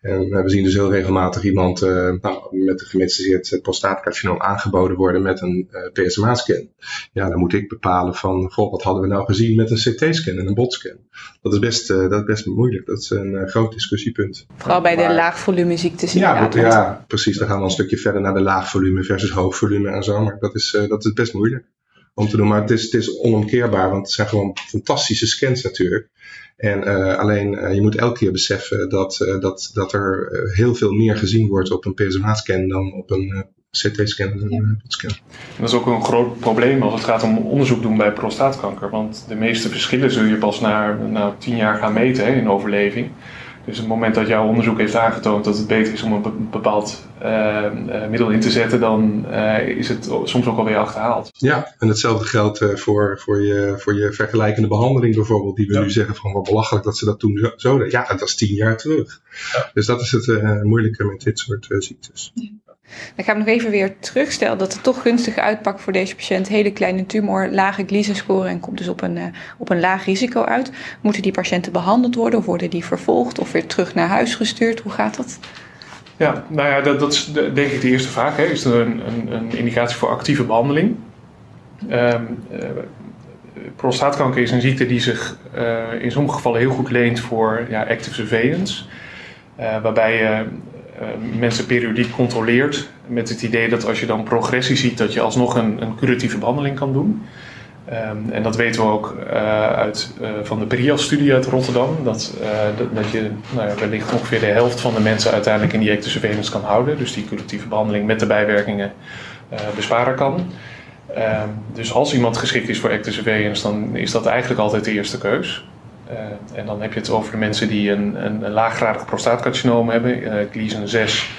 En we zien dus heel regelmatig iemand uh, nou, met een gemetastaseerd prostaatcarcinoom aangeboden worden met een uh, PSMA-scan. Ja, dan moet ik bepalen van, goh, wat hadden we nou gezien met een CT-scan en een botscan? Dat is best, uh, dat is best moeilijk. Dat is een groot discussiepunt. Vooral bij de laagvolume ziektes ja, ja, precies. Dan gaan we een stukje verder naar de laagvolume versus hoogvolume en zo. Maar dat is, dat is best moeilijk om te doen. Maar het is, het is onomkeerbaar, want het zijn gewoon fantastische scans natuurlijk. En uh, alleen uh, je moet elke keer beseffen dat, uh, dat, dat er heel veel meer gezien wordt op een PSMA-scan dan op een CT-scan en een scan. Dat is ook een groot probleem als het gaat om onderzoek doen bij prostaatkanker. Want de meeste verschillen zul je pas na, na tien jaar gaan meten hè, in overleving. Dus het moment dat jouw onderzoek heeft aangetoond dat het beter is om een bepaald uh, middel in te zetten, dan uh, is het soms ook alweer achterhaald. Ja, en hetzelfde geldt uh, voor, voor, je, voor je vergelijkende behandeling bijvoorbeeld, die we ja. nu zeggen van wat belachelijk dat ze dat toen zo, zo deden. Ja, dat is tien jaar terug. Ja. Dus dat is het moeilijke met dit soort ziektes. Ja. Dan gaan we nog even weer terugstellen dat het toch gunstig uitpakt voor deze patiënt. Hele kleine tumor, lage Gleason-score en komt dus op een, uh, op een laag risico uit. Moeten die patiënten behandeld worden of worden die vervolgd of weer terug naar huis gestuurd? Hoe gaat dat? Ja, nou ja, dat, dat is denk ik de eerste vraag. Hè. Is er een, een, een indicatie voor actieve behandeling? Um, prostaatkanker is een ziekte die zich uh, in sommige gevallen heel goed leent voor ja, active surveillance. waarbij je mensen periodiek controleert. Met het idee dat als je dan progressie ziet, dat je alsnog een, een curatieve behandeling kan doen. Um, en dat weten we ook uh, uit, uh, van de PRIAS-studie uit Rotterdam. Dat, dat, dat, je nou ja, wellicht ongeveer de helft van de mensen uiteindelijk in die active surveillance kan houden. Dus die curatieve behandeling met de bijwerkingen besparen kan. Um, dus als iemand geschikt is voor active surveillance, dan is dat eigenlijk altijd de eerste keus. Uh, en dan heb je het over de mensen die een, een, een laaggradig prostaatcarcinoom hebben, uh, Gleason 6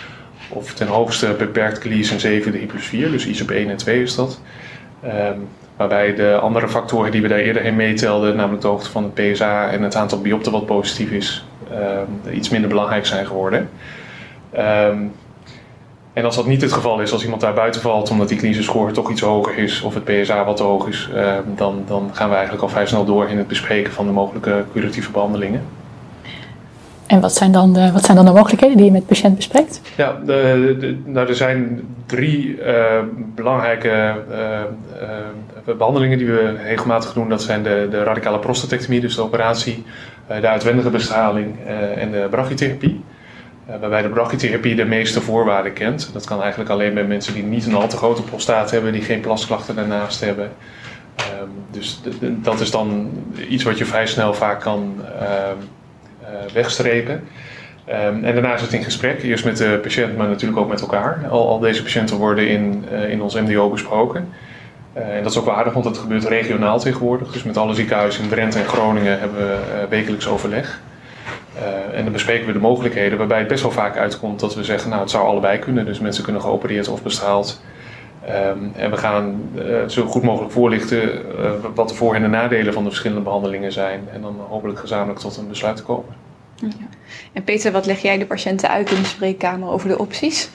of ten hoogste beperkt Gleason 7, de I plus 4, dus ISOP 1 en 2 is dat. Um, waarbij de andere factoren die we daar eerder in meetelden, namelijk de hoogte van het PSA en het aantal biopten wat positief is, um, iets minder belangrijk zijn geworden. Um, en als dat niet het geval is, als iemand daar buiten valt omdat die klinische score toch iets hoger is of het PSA wat te hoog is, uh, dan, dan gaan we eigenlijk al vrij snel door in het bespreken van de mogelijke curatieve behandelingen. En wat zijn dan de, wat zijn dan de mogelijkheden die je met de patiënt bespreekt? Ja, de, de, nou, er zijn drie uh, belangrijke uh, behandelingen die we regelmatig doen. Dat zijn de, de radicale prostatectomie, dus de operatie, de uitwendige bestraling en de brachytherapie. Uh, waarbij de brachytherapie de meeste voorwaarden kent. Dat kan eigenlijk alleen bij mensen die niet een al te grote prostaat hebben, die geen plasklachten daarnaast hebben. Um, dus dat is dan iets wat je vrij snel vaak kan uh, uh, wegstrepen. Um, en daarna is het in gesprek, eerst met de patiënt, maar natuurlijk ook met elkaar. Al, al deze patiënten worden in, in ons MDO besproken. en dat is ook wel aardig, want dat gebeurt regionaal tegenwoordig. Dus met alle ziekenhuizen in Drenthe en Groningen hebben we wekelijks overleg. Uh, en dan bespreken we de mogelijkheden, waarbij het best wel vaak uitkomt dat we zeggen, nou het zou allebei kunnen. Dus mensen kunnen geopereerd of bestraald. Um, en we gaan uh, zo goed mogelijk voorlichten uh, wat de voor- en de nadelen van de verschillende behandelingen zijn. En dan hopelijk gezamenlijk tot een besluit te komen. Ja. En Peter, wat leg jij de patiënten uit in de spreekkamer over de opties?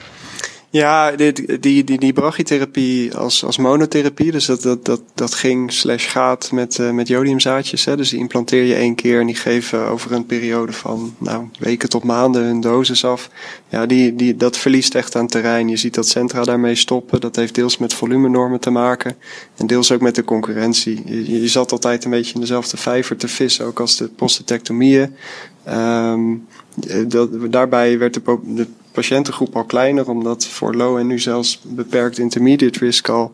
Ja, die, die, die, die brachytherapie als, als monotherapie, dus dat, dat, dat, dat ging slash gaat met, uh, met jodiumzaadjes. Hè. Dus die implanteer je één keer en die geven over een periode van nou, weken tot maanden hun dosis af. Ja, die, die, dat verliest echt aan terrein. Je ziet dat centra daarmee stoppen. Dat heeft deels met volumenormen te maken en deels ook met de concurrentie. Je, je zat altijd een beetje in dezelfde vijver te vissen, ook als de prostatectomieën. Um, dat, daarbij werd de, de patiëntengroep al kleiner, omdat voor low en nu zelfs beperkt intermediate risk al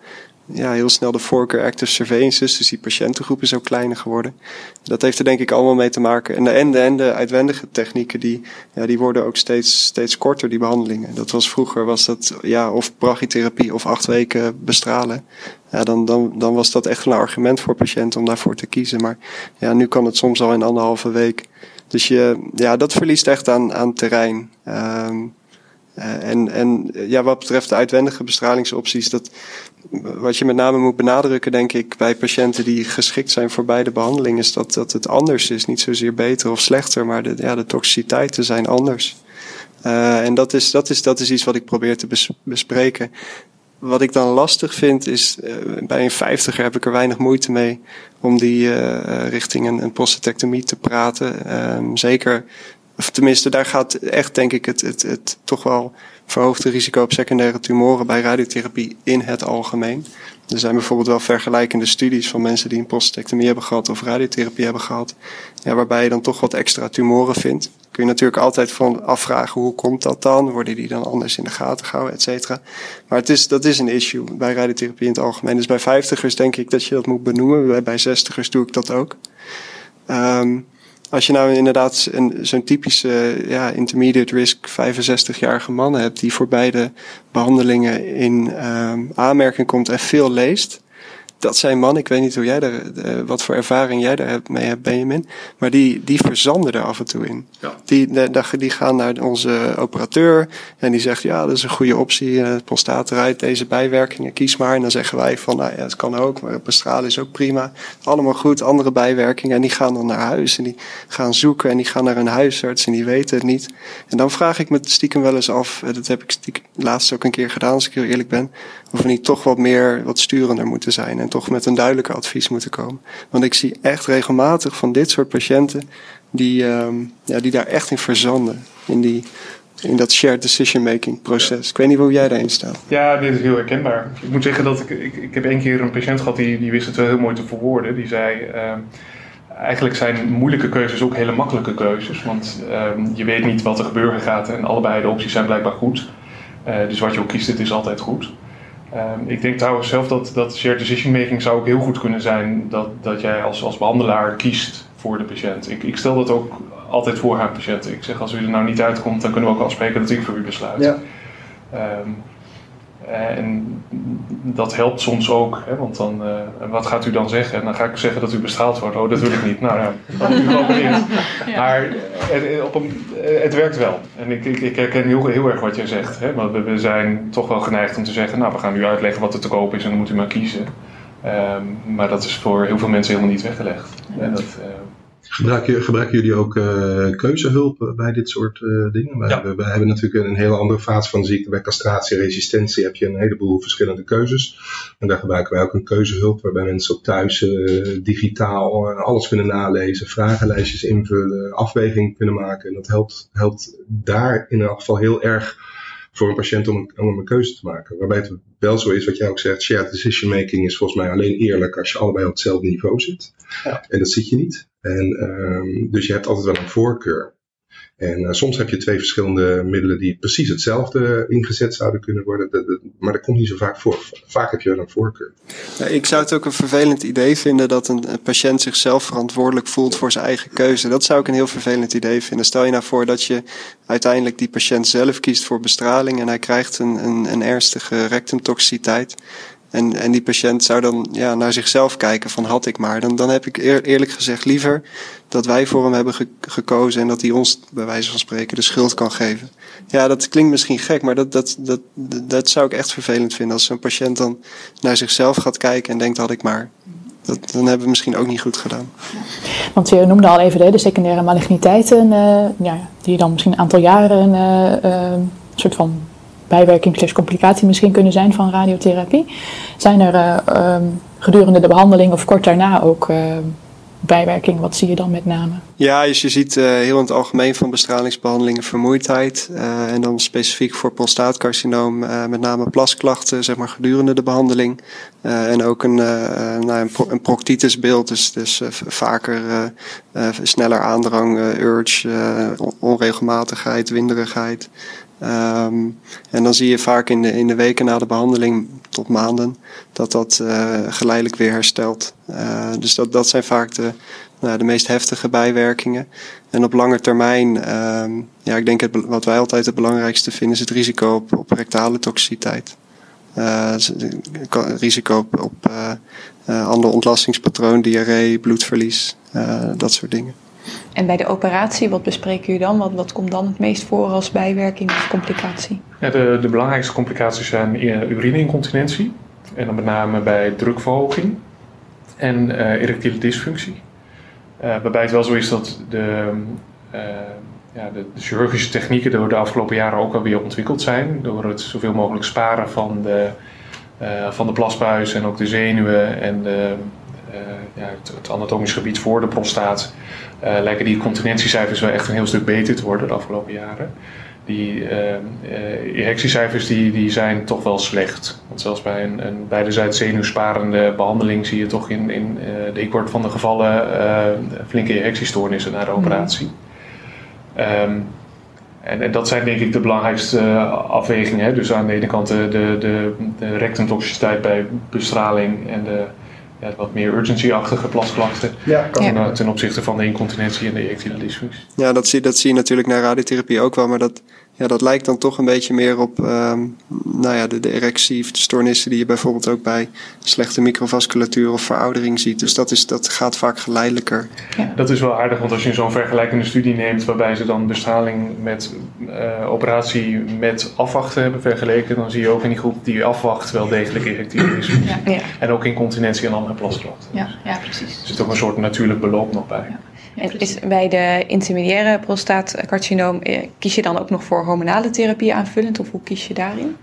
ja, heel snel de voorkeur active surveillance is. Dus die patiëntengroep is ook kleiner geworden. Dat heeft er denk ik allemaal mee te maken. En de, en de, en de uitwendige technieken, die, ja, die worden ook steeds, steeds korter, die behandelingen. Dat was vroeger, was dat ja, of brachytherapie of acht weken bestralen. Ja, dan, dan, dan was dat echt een argument voor patiënten om daarvoor te kiezen. Maar ja, nu kan het soms al in anderhalve week. Dus je, ja, dat verliest echt aan, aan terrein. Uh, en, en ja, wat betreft de uitwendige bestralingsopties, dat, wat je met name moet benadrukken, denk ik, bij patiënten die geschikt zijn voor beide behandelingen, is dat, dat het anders is. Niet zozeer beter of slechter, maar de, ja, de toxiciteiten zijn anders. Uh, en dat is, dat, is, dat is iets wat ik probeer te bes, bespreken. Wat ik dan lastig vind is, bij een vijftiger heb ik er weinig moeite mee om die richting een, een prostatectomie te praten. Um, zeker of tenminste, daar gaat echt, denk ik, het, het, het toch wel verhoogde risico op secundaire tumoren bij radiotherapie in het algemeen. Er zijn bijvoorbeeld wel vergelijkende studies van mensen die een prostatectomie hebben gehad of radiotherapie hebben gehad, ja, waarbij je dan toch wat extra tumoren vindt. Kun je natuurlijk altijd van afvragen hoe komt dat dan? Worden die dan anders in de gaten gehouden, et cetera? Maar het is, dat is een issue bij radiotherapie in het algemeen. Dus bij vijftigers denk ik dat je dat moet benoemen. Bij zestigers doe ik dat ook. Um, als je nou inderdaad zo'n typische ja, intermediate risk 65-jarige man hebt die voor beide behandelingen in um, aanmerking komt en veel leest, dat zijn mannen, ik weet niet hoe jij daar, uh, wat voor ervaring jij daar mee hebt, Benjamin, maar die, die verzanden er af en toe in. Ja. Die, die, die gaan naar onze operateur en die zegt, ja, dat is een goede optie, uh, prostaat eruit, deze bijwerkingen, kies maar. En dan zeggen wij van, nou ja, het kan ook, maar bestralen is ook prima. Allemaal goed, andere bijwerkingen. En die gaan dan naar huis en die gaan zoeken en die gaan naar een huisarts en die weten het niet. En dan vraag ik me stiekem wel eens af, dat heb ik stiekem laatst ook een keer gedaan, als ik heel eerlijk ben, of we niet toch wat meer, wat sturender moeten zijn en toch met een duidelijker advies moeten komen. Want ik zie echt regelmatig van dit soort patiënten die, um, ja, die daar echt in verzanden. In, die, in dat shared decision making proces. Ik weet niet hoe jij daarin staat. Ja, dit is heel herkenbaar. Ik moet zeggen dat ik, ik, ik heb één keer een patiënt gehad die, die wist het wel heel mooi te verwoorden. Die zei, uh, eigenlijk zijn moeilijke keuzes ook hele makkelijke keuzes. Want uh, je weet niet wat er gebeuren gaat en allebei de opties zijn blijkbaar goed. Uh, dus wat je ook kiest, het is altijd goed. Um, ik denk trouwens zelf dat, dat shared decision making zou ook heel goed kunnen zijn dat, dat jij als, als behandelaar kiest voor de patiënt. Ik, ik stel dat ook altijd voor aan patiënten. Ik zeg als u er nou niet uitkomt, dan kunnen we ook afspreken dat ik voor u besluit. Ja. Um, en dat helpt soms ook, hè, want dan, uh, wat gaat u dan zeggen? En dan ga ik zeggen dat u bestraald wordt. Oh, dat wil ik niet. Nou ja, dan u gewoon ja. Maar het, op een, het werkt wel. En ik, ik, ik herken heel, heel erg wat jij zegt. Hè, want we, we, zijn toch wel geneigd om te zeggen, nou, we gaan u uitleggen wat er te koop is en dan moet u maar kiezen. Um, maar dat is voor heel veel mensen helemaal niet weggelegd. En dat, uh, Gebruiken, gebruiken jullie ook uh, keuzehulp bij dit soort uh, dingen? Wij, ja. we, we, hebben natuurlijk een hele andere fase van ziekte. Bij castratie-resistentie heb je een heleboel verschillende keuzes. En daar gebruiken wij ook een keuzehulp waarbij mensen op thuis uh, digitaal alles kunnen nalezen, vragenlijstjes invullen, afwegingen kunnen maken. En dat helpt, helpt daar in elk geval heel erg voor een patiënt om een, om een keuze te maken. Waarbij het wel zo is, wat jij ook zegt, shared decision making is volgens mij alleen eerlijk als je allebei op hetzelfde niveau zit. Ja. En dat zie je niet. En, um, dus je hebt altijd wel een voorkeur. En uh, soms heb je twee verschillende middelen die precies hetzelfde ingezet zouden kunnen worden. Maar dat komt niet zo vaak voor. Vaak heb je wel een voorkeur. Ik zou het ook een vervelend idee vinden dat een, een, patiënt zichzelf verantwoordelijk voelt voor zijn eigen keuze. Dat zou ik een heel vervelend idee vinden. Stel je nou voor dat je uiteindelijk die patiënt zelf kiest voor bestraling en hij krijgt een, een, een ernstige rectumtoxiciteit. En, en die patiënt zou dan ja, naar zichzelf kijken van had ik maar. Dan, dan heb ik eer, eerlijk gezegd liever dat wij voor hem hebben ge, gekozen en dat hij ons bij wijze van spreken de schuld kan geven. Ja, dat klinkt misschien gek, maar dat, dat, dat, dat zou ik echt vervelend vinden. Als een patiënt dan naar zichzelf gaat kijken en denkt had ik maar. Dat, dan hebben we misschien ook niet goed gedaan. Want je noemde al even de, secundaire maligniteiten, uh, ja, die dan misschien een aantal jaren uh, uh, een soort van bijwerking slash complicatie misschien kunnen zijn van radiotherapie. Zijn er ehm, gedurende de behandeling of kort daarna ook bijwerking? Wat zie je dan met name? Ja, dus je ziet uh, heel in het algemeen van bestralingsbehandelingen vermoeidheid. En dan specifiek voor prostaatcarcinoom met name plasklachten, zeg maar gedurende de behandeling. en ook een, nou, een, pro een proctitisbeeld, dus, dus vaker sneller aandrang, urge, onregelmatigheid, winderigheid. Um, en dan zie je vaak in de, in de weken na de behandeling tot maanden dat dat uh, geleidelijk weer herstelt. Uh, dus dat, dat zijn vaak de, nou, de meest heftige bijwerkingen. En op lange termijn, uh, ja, ik denk het, wat wij altijd het belangrijkste vinden is het risico op, op rectale toxiciteit. Uh, risico op, op ander ontlastingspatroon, diarree, bloedverlies, dat soort dingen. En bij de operatie, wat bespreken jullie dan? Wat, wat komt dan het meest voor als bijwerking of complicatie? De, de belangrijkste complicaties zijn urineincontinentie. En dan met name bij drukverhoging en uh, erectiele dysfunctie. Uh, waarbij het wel zo is dat de, ja, de, chirurgische technieken door de afgelopen jaren ook alweer ontwikkeld zijn. Door het zoveel mogelijk sparen van de, van de plasbuis en ook de zenuwen en de, ja, het, het anatomisch gebied voor de prostaat. Lijken die continentiecijfers wel echt een heel stuk beter te worden de afgelopen jaren die uh, erectiecijfers die, die zijn toch wel slecht. Want zelfs bij een, een beide zenuwsparende behandeling zie je toch in, in de kwart van de gevallen flinke erectiestoornissen na de mhm. operatie. Um, en, en, dat zijn denk ik de belangrijkste afwegingen. Hè? Dus aan de ene kant de, de, de, de rectumtoxiciteit bij bestraling en de ja, wat meer urgency-achtige plasklachten ja, ten, ten, opzichte van de incontinentie en de erectiele dysfunctie. Ja, dat zie, dat zie je natuurlijk naar radiotherapie ook wel, maar dat, ja, dat lijkt dan toch een beetje meer op um, nou ja, de, de erectiestoornissen die je bijvoorbeeld ook bij slechte microvasculatuur of veroudering ziet. Dus dat, is, dat gaat vaak geleidelijker. Ja. Dat is wel aardig, want als je zo'n vergelijkende studie neemt waarbij ze dan bestraling met uh, operatie met afwachten hebben vergeleken, dan zie je ook in die groep die afwacht wel degelijk erectiele dysfunctie. Ja. Ja. En ook incontinentie en andere plasklachten. Ja, ja, precies. Er zit ook een soort natuurlijk beloop nog bij. En is bij de intermediaire prostaatcarcinoom, eh, kies je dan ook nog voor hormonale therapie aanvullend of hoe kies je daarin?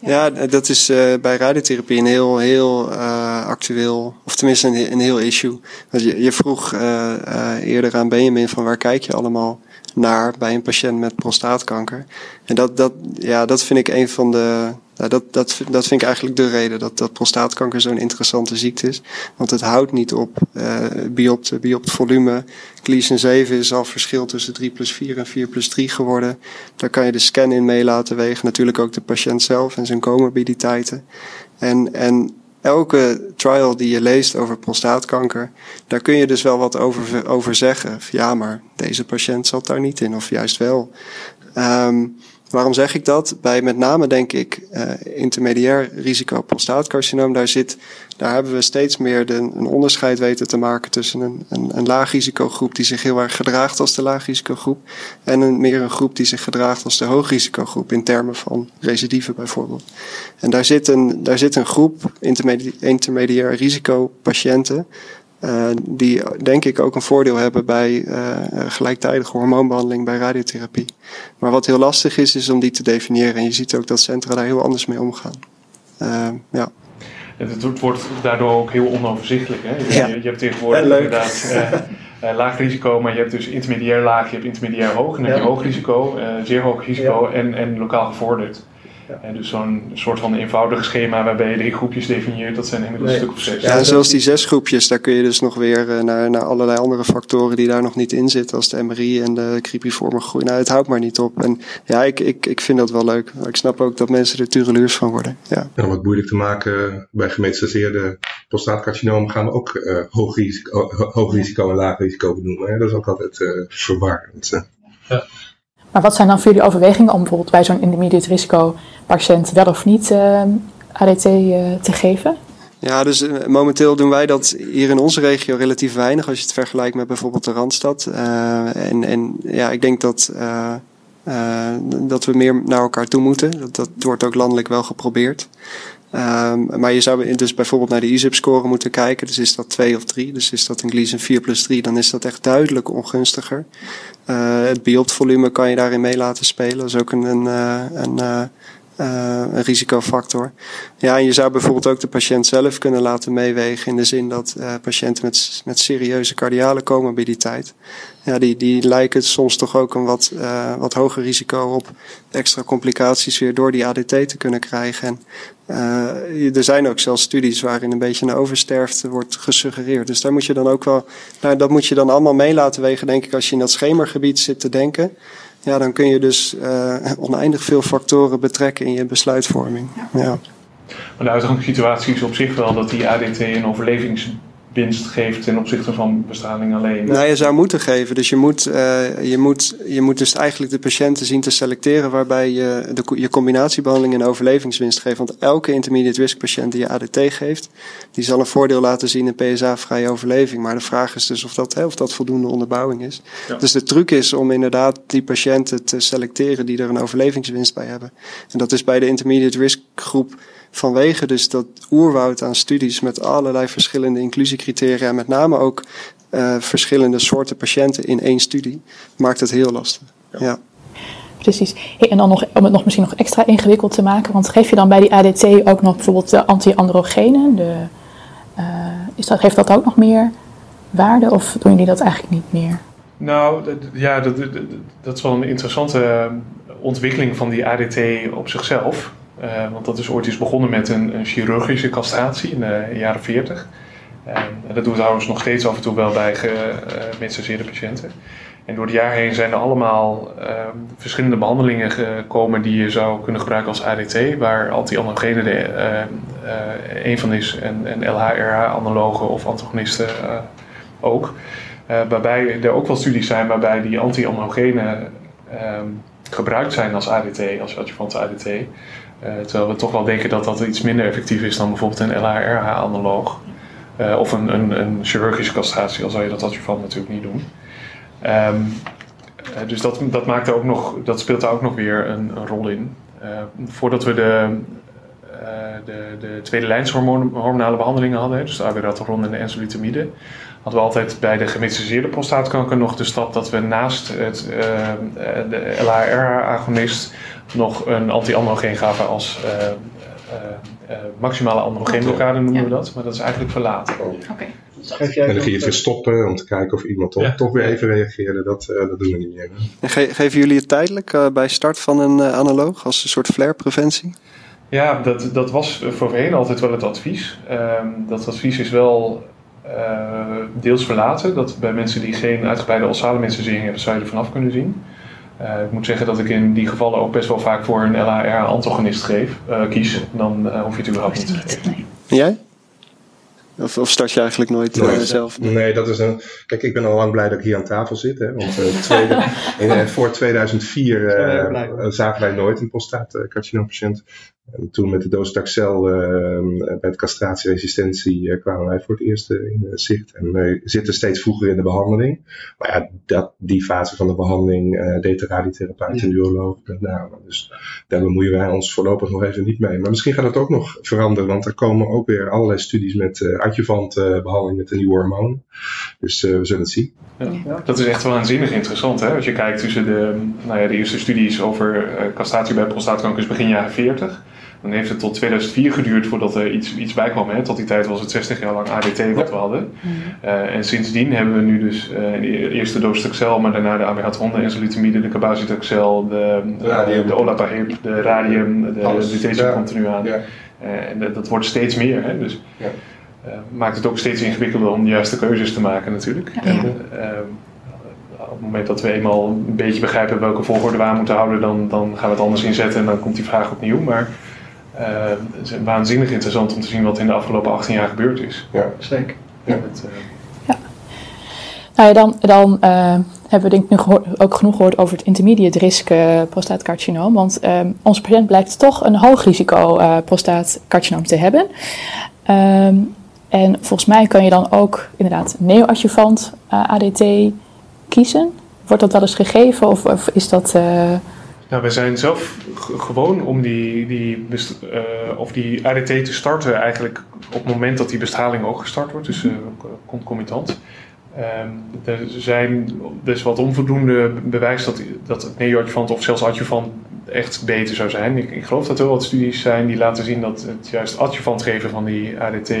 Ja, dat is uh, bij radiotherapie een heel, heel uh, actueel, of tenminste een, een heel issue. Want je, je vroeg uh, eerder aan Benjamin van waar kijk je allemaal naar bij een patiënt met prostaatkanker. En dat, dat, ja, dat vind ik een van de dat, dat, dat vind ik eigenlijk de reden dat, dat prostaatkanker zo'n interessante ziekte is. Want het houdt niet op. Uh, biopt, biopt volume. Gleason 7 is al verschil tussen 3 plus 4 en 4 plus 3 geworden. Daar kan je de scan in mee laten wegen. Natuurlijk ook de patiënt zelf en zijn comorbiditeiten. En, en elke trial die je leest over prostaatkanker, daar kun je dus wel wat over, over zeggen. Ja, maar deze patiënt zat daar niet in, of juist wel. Um, Waarom zeg ik dat? Bij met name denk ik uh, intermediair risico prostaatcarcinoom, daar, zit, daar hebben we steeds meer een onderscheid weten te maken tussen een, een, een laag risicogroep die zich heel erg gedraagt als de laag risicogroep en een, meer een groep die zich gedraagt als de hoog risicogroep in termen van recidive bijvoorbeeld. En daar zit een, daar zit een groep intermediair, risicopatiënten uh, die denk ik ook een voordeel hebben bij uh, gelijktijdige hormoonbehandeling bij radiotherapie. Maar wat heel lastig is, is om die te definiëren. En je ziet ook dat centra daar heel anders mee omgaan. Uh, ja. Het wordt daardoor ook heel onoverzichtelijk. Hè? Je, ja. je, je hebt tegenwoordig inderdaad uh, laag risico, maar je hebt dus intermediair laag, je hebt intermediair hoog. En dan heb je hoog risico, zeer hoog risico en, en lokaal gevorderd. Ja. dus zo'n soort van eenvoudig schema waarbij je drie groepjes definieert, dat zijn inmiddels nee. een stuk of zes. Ja, en zelfs die zes groepjes, daar kun je dus nog weer uh, naar, naar allerlei andere factoren die daar nog niet in zitten, als de MRI en de cripiforme groei. Nou, het houdt maar niet op. En ja, ik, ik, ik vind dat wel leuk. Ik snap ook dat mensen er tureluurs van worden. Ja. En om het moeilijk te maken, bij gemetastaseerde prostaatcarcinoom gaan we ook uh, hoog, risico, hoog risico en laag risico benoemen. Hè? Dat is ook altijd uh, verwarrend. Ja. Maar wat zijn dan voor jullie overwegingen om bijvoorbeeld bij zo'n intermediate risico patiënt wel of niet uh, ehm, ADT eh, te geven? Ja, dus uh, momenteel doen wij dat hier in onze regio relatief weinig als je het vergelijkt met bijvoorbeeld de Randstad. En, en ja, ik denk dat, dat we meer naar elkaar toe moeten. Dat, dat wordt ook landelijk wel geprobeerd. Um, maar je zou dus bijvoorbeeld naar de ISIP-score moeten kijken. Dus is dat 2 of 3? Dus is dat een Gleason 4 plus 3? Dan is dat echt duidelijk ongunstiger. Uh, het biopvolume kan je daarin mee laten spelen. Dat is ook een, een, een, uh, een risicofactor. Ja, en je zou bijvoorbeeld ook de patiënt zelf kunnen laten meewegen in de zin dat patiënten met, met serieuze cardiale comorbiditeit, ja, die, die lijken soms toch ook een wat, wat hoger risico op extra complicaties weer door die ADT te kunnen krijgen. En uh, er zijn ook zelfs studies waarin een beetje een oversterfte wordt gesuggereerd. Dus daar moet je dan ook wel, nou, dat moet je dan allemaal mee laten wegen, denk ik, als je in dat schemergebied zit te denken ja, dan kun je dus uh, oneindig veel factoren betrekken in je besluitvorming. Ja. Maar de uitgangssituatie is op zich wel dat die ADT een overlevings winst geeft ten opzichte van bestraling alleen? Nou, je zou moeten geven. Dus je moet, uh, je moet, je moet dus eigenlijk de patiënten zien te selecteren waarbij je de, je combinatiebehandeling een overlevingswinst geeft. Want elke intermediate risk patiënt die je ADT geeft, die zal een voordeel laten zien in PSA-vrije overleving. Maar de vraag is dus of dat, hè, of dat voldoende onderbouwing is. Ja. Dus de truc is om inderdaad die patiënten te selecteren die er een overlevingswinst bij hebben. En dat is bij de intermediate risk groep vanwege dus dat oerwoud aan studies met allerlei verschillende inclusiecriteria, en met name ook uh, verschillende soorten patiënten in één studie, maakt het heel lastig. Ja. ja. Precies. Hey, en dan nog, om het nog misschien nog extra ingewikkeld te maken, want geef je dan bij die ADT ook nog bijvoorbeeld de anti-androgenen? De, uh, is dat, geeft dat ook nog meer waarde of doen jullie dat eigenlijk niet meer? Nou, ja, dat, dat, dat is wel een interessante ontwikkeling van die ADT op zichzelf. Uh, want dat is ooit eens begonnen met een, chirurgische castratie in de jaren 40. Uh, en dat doen we trouwens nog steeds af en toe wel bij gemetastaseerde uh, patiënten. En door de jaren heen zijn er allemaal ehm, verschillende behandelingen gekomen die je zou kunnen gebruiken als ADT, waar anti-androgenen er een van is en, en LHRH-analogen of antagonisten ook. waarbij er ook wel studies zijn waarbij die anti-androgenen ehm, gebruikt zijn als ADT, als adjuvante ADT. Uh, terwijl we toch wel denken dat dat iets minder effectief is dan bijvoorbeeld een LHRH-analoog. Uh, eh, of een, een, een, chirurgische castratie, al zou je dat adjuvant natuurlijk niet doen. Um, uh, dus dat, dat, maakt ook nog, dat speelt daar ook nog weer een, rol in. voordat we de, de, de tweede lijns hormonale behandelingen hadden, dus de abiraterone en de enzalutamide, hadden we altijd bij de gemetastaseerde prostaatkanker nog de stap dat we naast het, de LHR-agonist nog een anti-androgeen gaven als uh, uh, uh, maximale androgeenblokkade noemen we dat. Maar dat is eigenlijk verlaten. Oh. Okay. En dan ging je het weer stoppen om te kijken of iemand toch, ja. toch weer even reageerde. Dat, dat doen we niet meer. En ge geven jullie het tijdelijk bij start van een analoog als een soort flare-preventie? Ja, dat, dat was voorheen altijd wel het advies. Um, dat advies is wel deels verlaten. Dat bij mensen die geen uitgebreide ossale mensenzering hebben, zou je er vanaf kunnen zien. Uh, ik moet zeggen dat ik in die gevallen ook best wel vaak voor een LHR-antagonist geef, uh, kies. Dan uh, hoef je het überhaupt niet te geven. Nee. Jij? Of, of, start je eigenlijk nooit nee, zelf? Nee, dat is een. Kijk, ik ben al lang blij dat ik hier aan tafel zit. Hè, want tweede, in, voor 2004 zagen wij nooit een prostaatcarcinoompatiënt. En toen met de docetaxel uh, bij de castratieresistentie uh, kwamen wij voor het eerst uh, in zicht. En wij zitten steeds vroeger in de behandeling. Maar ja, dat, die fase van de behandeling deed de radiotherapeut en uroloog met name. Dus daar bemoeien wij ons voorlopig nog even niet mee. Maar misschien gaat het ook nog veranderen, want er komen ook weer allerlei studies met adjuvant behandeling met een nieuw hormoon. Dus we zullen het zien. Ja, dat is echt waanzinnig interessant. Hè? Als je kijkt tussen de, nou ja, de eerste studies over castratie bij prostaatkanker is begin jaren 40. Dan heeft het tot 2004 geduurd voordat er iets, iets bij kwam. Hè. Tot die tijd was het 60 jaar lang ADT wat we hadden. Uh, en sindsdien hebben we nu dus uh, de eerste docetaxel, maar daarna de amiratron, de enzalutamide, de cabazitaxel, de, uh, de olapahib, de radium, de lutetium komt er nu aan. En dat, dat wordt steeds meer. Hè. Dus ja. maakt het ook steeds ingewikkelder om de juiste keuzes te maken natuurlijk. En, op het moment dat we eenmaal een beetje begrijpen welke volgorde we aan moeten houden, dan, dan gaan we het anders inzetten en dan komt die vraag opnieuw. Maar het is waanzinnig interessant om te zien wat in de afgelopen 18 jaar gebeurd is. Ja, zeker. Ja. Het, uh... ja. Nou ja, dan, dan uh, hebben we denk ik nu gehoord, ook genoeg gehoord over het intermediate risk prostaatcarcinoom. Want onze patiënt blijkt toch een hoog risico prostaatcarcinoom te hebben. Um, en volgens mij kan je dan ook inderdaad neoadjuvant ADT kiezen. Wordt dat wel eens gegeven of, of is dat... Nou, we zijn zelf gewoon om die, die, uh, of die ADT te starten eigenlijk op het moment dat die bestraling ook gestart wordt, dus uh, concomitant. Um, er zijn dus wat onvoldoende bewijs dat, dat het neoadjuvant of zelfs adjuvant echt beter zou zijn. Ik, ik, geloof dat er wel wat studies zijn die laten zien dat het juist adjuvant geven van die ADT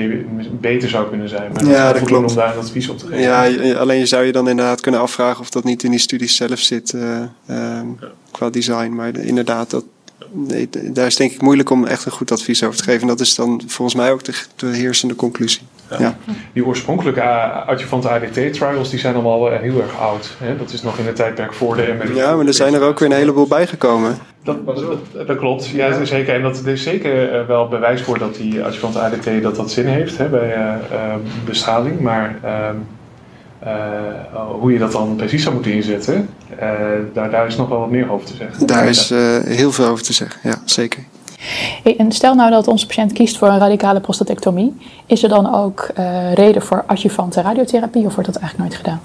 beter zou kunnen zijn. Maar ja, dat klopt. om daar een advies op te geven. Ja, alleen je zou je dan inderdaad kunnen afvragen of dat niet in die studies zelf zit uh, ja. qua design. Maar inderdaad, dat, nee, daar is denk ik moeilijk om echt een goed advies over te geven. En dat is dan volgens mij ook de, de heersende conclusie. Ja. Die oorspronkelijke adjuvante ADT-trials die zijn allemaal eh, heel erg oud. Hè? Dat is nog in het tijdperk voor de MRI. Ja, maar er zijn er ook weer een heleboel bijgekomen. Dat, dat, dat klopt, ja, zeker. En dat is zeker eh, wel bewijs voor dat die adjuvante ADT dat dat zin heeft hè, bij uh, bestraling. Maar ehm, hoe je dat dan precies zou moeten inzetten, daar, daar is nog wel wat meer over te zeggen. Daar is heel veel over te zeggen, ja, zeker. en stel nou dat onze patiënt kiest voor een radicale prostatectomie. Is er dan ook uh, reden voor adjuvante radiotherapie of wordt dat eigenlijk nooit gedaan?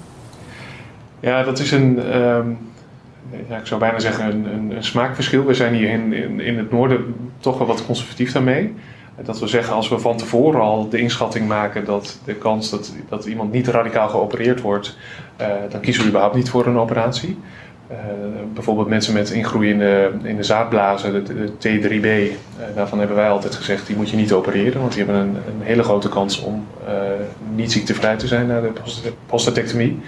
Ja, dat is een, um, ja, ik zou bijna zeggen een, een, een, smaakverschil. We zijn hier in, in, in het noorden toch wel wat conservatief daarmee. Dat we zeggen, als we van tevoren al de inschatting maken dat de kans dat, dat iemand niet radicaal geopereerd wordt, uh, dan kiezen we überhaupt niet voor een operatie. Uh, bijvoorbeeld mensen met ingroei in de, in de zaadblazen, de, T3B, uh, daarvan hebben wij altijd gezegd, die moet je niet opereren, want die hebben een, een hele grote kans om niet ziektevrij te zijn na de prostatectomie.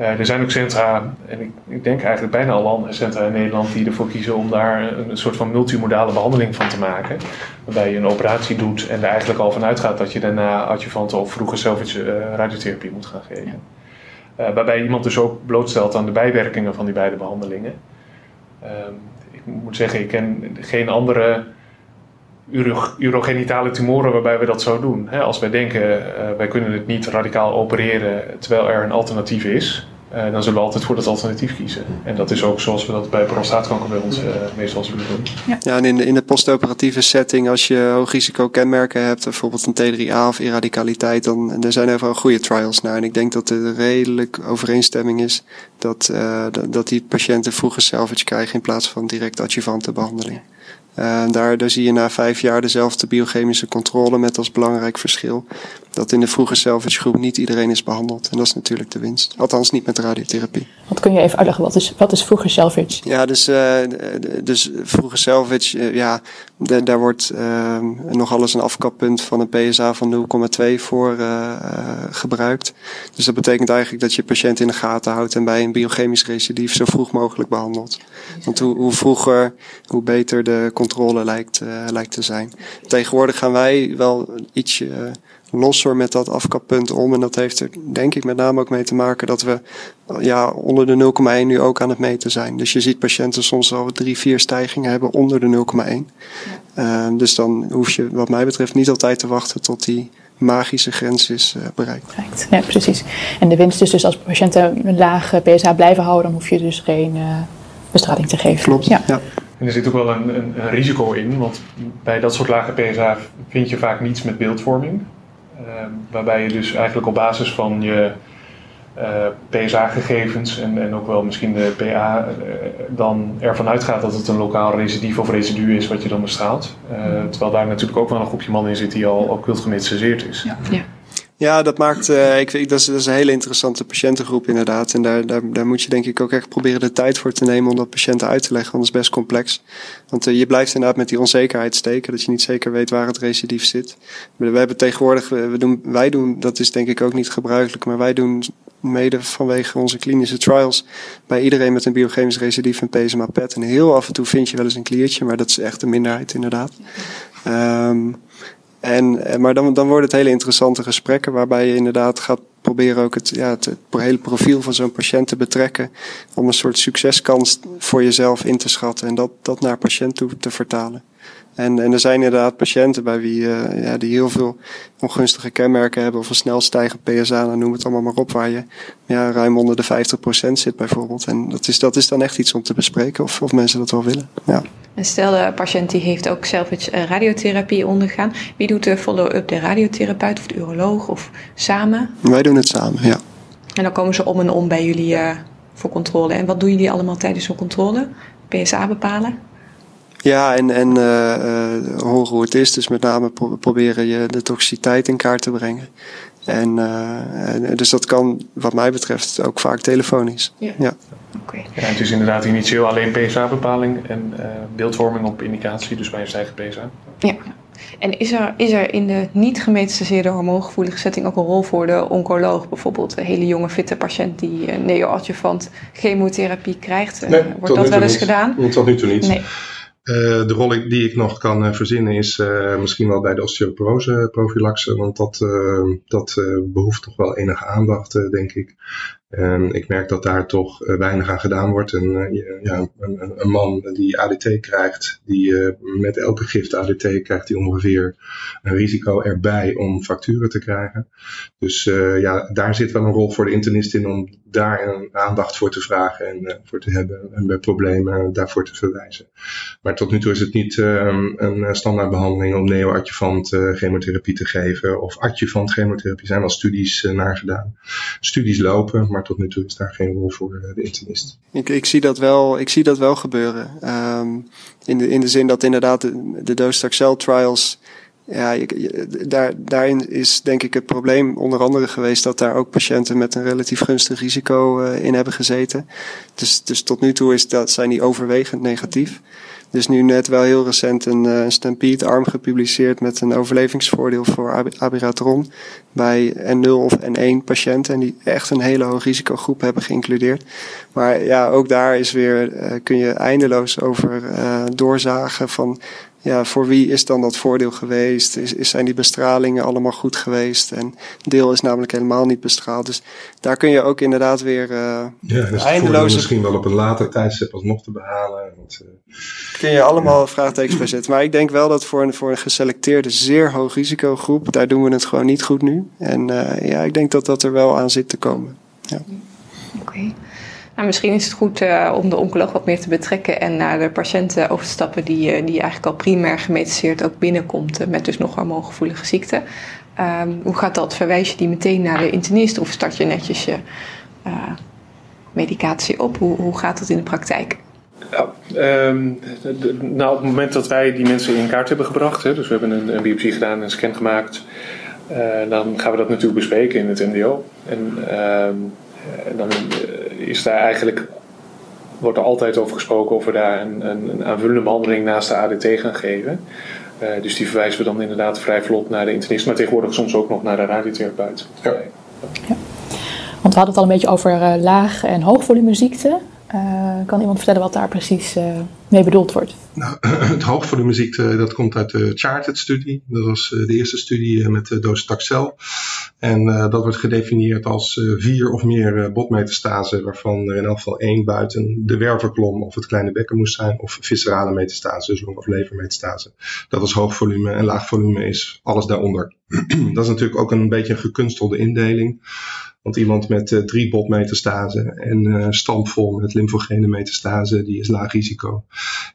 Er zijn ook centra, en ik, ik, denk eigenlijk bijna alle andere centra in Nederland, die ervoor kiezen om daar een, een soort van multimodale behandeling van te maken. Waarbij je een operatie doet en er eigenlijk al van uitgaat dat je daarna adjuvante of vroege salvage radiotherapie moet gaan geven. Uh, waarbij iemand dus ook blootstelt aan de bijwerkingen van die beide behandelingen. Uh, ik moet zeggen, ik ken geen andere urogenitale tumoren waarbij we dat zo doen. als wij denken, uh, wij kunnen het niet radicaal opereren terwijl er een alternatief is, uh, dan zullen we altijd voor dat alternatief kiezen. En dat is ook zoals we dat bij prostaatkanker bij ons uh, meestal zullen doen. Ja, ja en in de, in de postoperatieve setting, als je hoog risico kenmerken hebt, bijvoorbeeld een T3A of irradicaliteit, dan er zijn er wel goede trials naar. En ik denk dat er redelijk overeenstemming is dat, uh, dat die patiënten vroeger salvage krijgen in plaats van direct adjuvante behandeling. Uh, daar, daar zie je na vijf jaar dezelfde biochemische controle met als belangrijk verschil dat in de vroege salvage groep niet iedereen is behandeld. En dat is natuurlijk de winst. Althans niet met radiotherapie. Wat kun je even uitleggen? Wat is, wat is vroege salvage? Ja, dus, uh, dus vroege salvage, uh, ja, de, daar wordt uh, nog alles een afkappunt van een PSA van 0,2 voor gebruikt. Dus dat betekent eigenlijk dat je patiënt in de gaten houdt en bij een biochemisch recidief zo vroeg mogelijk behandelt. Want hoe, hoe vroeger, hoe beter de controle lijkt, lijkt te zijn. Tegenwoordig gaan wij wel ietsje losser met dat afkappunt om. En dat heeft er denk ik met name ook mee te maken dat we ja, onder de 0,1 nu ook aan het meten zijn. Dus je ziet patiënten soms al drie, vier stijgingen hebben onder de 0,1. Uh, dus dan hoef je wat mij betreft niet altijd te wachten tot die magische grens is uh, bereikt. Ja, precies. En de winst is dus als patiënten een lage PSA blijven houden, dan hoef je dus geen uh, bestraling te geven. Klopt, ja. ja. En er zit ook wel een, een, een, risico in, want bij dat soort lage PSA vind je vaak niets met beeldvorming. Ehm, waarbij je dus eigenlijk op basis van je uh, PSA-gegevens en, en ook wel misschien de PA uh, dan ervan uitgaat dat het een lokaal recidief of residu is wat je dan bestraalt. Uh, terwijl daar natuurlijk ook wel een groepje mannen in zit die al occult gemetastaseerd is. Ja. ja. Ja, dat maakt, uh, ik, dat, is, dat is een hele interessante patiëntengroep inderdaad. En daar, daar, daar moet je denk ik ook echt proberen de tijd voor te nemen om dat patiënten uit te leggen, want dat is best complex. Want uh, je blijft inderdaad met die onzekerheid steken, dat je niet zeker weet waar het recidief zit. We, hebben tegenwoordig, we doen, wij doen, dat is denk ik ook niet gebruikelijk, maar wij doen mede vanwege onze klinische trials bij iedereen met een biochemisch recidief een PSMA PET. En heel af en toe vind je wel eens een kliertje, maar dat is echt de minderheid inderdaad. Um, en, eh, maar dan, dan worden het hele interessante gesprekken waarbij je inderdaad gaat proberen ook het, ja, het, het hele profiel van zo'n patiënt te betrekken. Om een soort succeskans voor jezelf in te schatten en dat, dat naar patiënt toe te vertalen. En, en er zijn inderdaad patiënten bij wie uh, ja, die heel veel ongunstige kenmerken hebben of een snel stijgend PSA, dan noem het allemaal maar op, waar je ja, ruim onder de 50% zit bijvoorbeeld. En dat is, dat is dan echt iets om te bespreken of, of mensen dat wel willen. Ja. En stel de patiënt die heeft ook zelf eh, radiotherapie ondergaan. Wie doet de follow-up? De radiotherapeut of de uroloog of samen? Wij doen het samen, ja. En dan komen ze om en om bij jullie uh, voor controle. En wat doen jullie allemaal tijdens zo'n controle? PSA bepalen? Ja, en, en uh, horen hoe het is. Dus met name proberen je de toxiciteit in kaart te brengen. En, uh, dus dat kan, wat mij betreft, ook vaak telefonisch. Ja. ja. Okay. ja het is inderdaad initieel alleen PSA-bepaling en uh, beeldvorming op indicatie, dus bij een stijgende PSA. Ja. En is er, is er in de niet gemetastaseerde hormoongevoelige setting ook een rol voor de oncoloog? Bijvoorbeeld een hele jonge fitte patiënt die uh, neoadjuvant chemotherapie krijgt. Nee, wordt dat wel eens niet. gedaan? Tot nu toe niet. Nee. Uh, de rol die ik nog kan uh, verzinnen is uh, misschien wel bij de osteoporose prophylaxe, want dat, dat behoeft toch wel enige aandacht, denk ik. En ik merk dat daar toch uh, weinig aan gedaan wordt. En uh, ja, een, een, man die ADT krijgt, die uh, met elke gift ADT krijgt die ongeveer een risico erbij om facturen te krijgen. Dus ja, daar zit wel een rol voor de internist in om daar een aandacht voor te vragen en voor te hebben. En bij problemen daarvoor te verwijzen. Maar tot nu toe is het niet um, een standaardbehandeling om neoadjuvant chemotherapie te geven. Of adjuvant chemotherapie. Er zijn wel studies naar gedaan. Studies lopen, maar tot nu toe is daar geen rol voor eh, de internist. Ik, ik, zie, dat wel, ik zie dat wel gebeuren. Um, in, de, in de zin dat inderdaad de, de trials ja, daar, daarin is denk ik het probleem onder andere geweest dat daar ook patiënten met een relatief gunstig risico uh, in hebben gezeten. Dus, dus tot nu toe is dat, zijn die overwegend negatief. Dus nu net wel heel recent een uh, Stampede-arm gepubliceerd met een overlevingsvoordeel voor ab abiraterol bij N0 of N1 patiënten. En die echt een hele hoge risicogroep hebben geïncludeerd. Maar ja, ook daar is weer, uh, kun je eindeloos over uh, doorzagen van ja, voor wie is dan dat voordeel geweest? Is, is, zijn die bestralingen allemaal goed geweest? En deel is namelijk helemaal niet bestraald. Dus daar kun je ook inderdaad weer uh, ja, dus eindeloos... misschien wel op een later tijdstip alsnog te behalen. Want, uh... Kun je allemaal vraagtekens bij zetten. Maar ik denk wel dat voor een, voor een geselecteerde, zeer hoog risicogroep, daar doen we het gewoon niet goed nu. En uh, ja, ik denk dat dat er wel aan zit te komen. Ja. Oké. Okay. Nou, misschien is het goed uh, om de oncoloog wat meer te betrekken en naar de patiënten over te stappen die, uh, die eigenlijk al primair gemetastaseerd ook binnenkomt uh, met dus nog hormoongevoelige ziekte. Um, hoe gaat dat? Verwijs je die meteen naar de internist of start je netjes je medicatie op? Hoe, hoe gaat dat in de praktijk? Ja, de, nou, op het moment dat wij die mensen in kaart hebben gebracht, hè, dus we hebben een, een biopsie gedaan, een scan gemaakt, dan gaan we dat natuurlijk bespreken in het MDO. En um, dan is daar eigenlijk, wordt er altijd over gesproken of we daar een, een, een aanvullende behandeling naast de ADT gaan geven. Uh, dus die verwijzen we dan inderdaad vrij vlot naar de internist, maar tegenwoordig soms ook nog naar de radiotherapeut. Ja. ja. Want we hadden het al een beetje over uh, laag- en hoogvolumeziekte. Uh, kan iemand vertellen wat daar precies mee bedoeld wordt? Nou, het hoogvolumeziekte dat komt uit de Charted-studie. Dat was de eerste studie met de docetaxel. En uh, dat wordt gedefinieerd als vier of meer uh, botmetastasen, waarvan er in elk geval één buiten de wervelklom of het kleine bekken moest zijn, of viscerale metastase, dus long- of levermetastase. Dat is hoog volume en laag volume is alles daaronder. dat is natuurlijk ook een beetje een gekunstelde indeling. Want iemand met uh, drie botmetastase en uh, stampvol met lymfogene metastase, die is laag risico.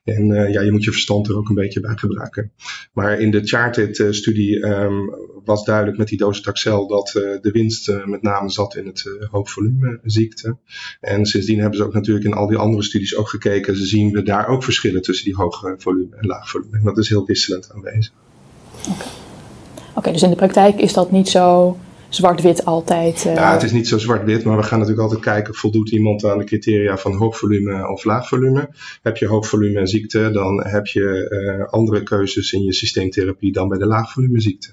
En uh, ja, je moet je verstand er ook een beetje bij gebruiken. Maar in de Charted-studie um, was duidelijk met die docetaxel dat de winst met name zat in het hoogvolume ziekte. En sindsdien hebben ze ook natuurlijk in al die andere studies ook gekeken. Ze zien we daar ook verschillen tussen die hoog volume en laag volume. En dat is heel wisselend aanwezig. Oké, dus in de praktijk is dat niet zo zwart-wit altijd. Uh... Ja, het is niet zo zwart-wit, maar we gaan natuurlijk altijd kijken, voldoet iemand aan de criteria van hoog volume of laag volume? Heb je hoog volume ziekte, dan heb je uh, andere keuzes in je systeemtherapie dan bij de laag volume ziekte.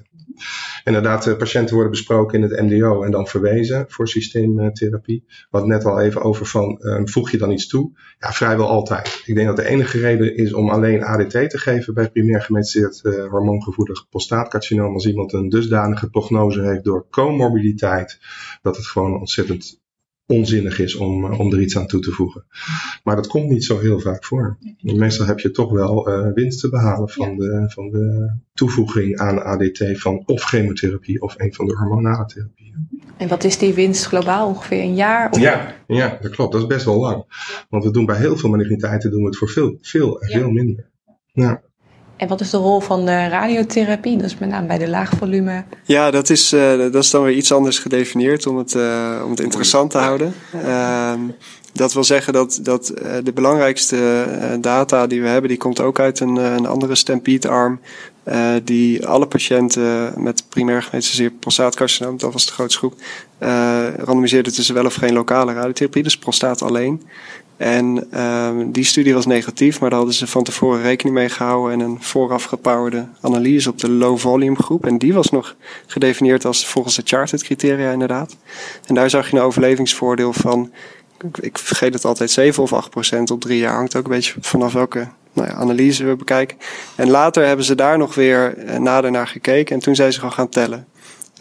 Inderdaad, de patiënten worden besproken in het MDO en dan verwezen voor systeemtherapie. Wat net al even over van, um, voeg je dan iets toe? Ja, vrijwel altijd. Ik denk dat de enige reden is om alleen ADT te geven bij primair gemetastaseerd uh, hormoongevoelig prostaatcarcinoom als iemand een dusdanige prognose heeft door comorbiditeit, dat het gewoon ontzettend onzinnig is om, om er iets aan toe te voegen. Maar dat komt niet zo heel vaak voor. Meestal heb je toch wel uh, winst te behalen van, de, van de toevoeging aan ADT van of chemotherapie of een van de hormonale therapieën. En wat is die winst globaal? Ongeveer een jaar? Of... Ja, ja, dat klopt. Dat is best wel lang. Want we doen bij heel veel maligniteiten doen we het voor veel, veel en ja. veel minder. Ja. En wat is de rol van de radiotherapie? Dat is met name bij de laagvolume. Ja, dat is, uh, dat is dan weer iets anders gedefinieerd om het, uh, om het interessant te houden. Uh, dat wil zeggen dat, dat de belangrijkste data die we hebben, die komt ook uit een, een andere stampede-arm. Die alle patiënten met primair gemetastaseerd prostaatcarcinoom, dat was de grootste groep, randomiseerde tussen wel of geen lokale radiotherapie, dus prostaat alleen. En um, die studie was negatief, maar daar hadden ze van tevoren rekening mee gehouden en een vooraf gepowerde analyse op de low volume groep. En die was nog gedefinieerd als volgens de charted criteria inderdaad. En daar zag je een overlevingsvoordeel van, ik vergeet het altijd, 7 of 8 procent op drie jaar. Hangt ook een beetje vanaf welke nou ja, analyse bekijken. En later hebben ze daar nog weer eh, nader naar gekeken en toen zijn ze gewoon gaan tellen.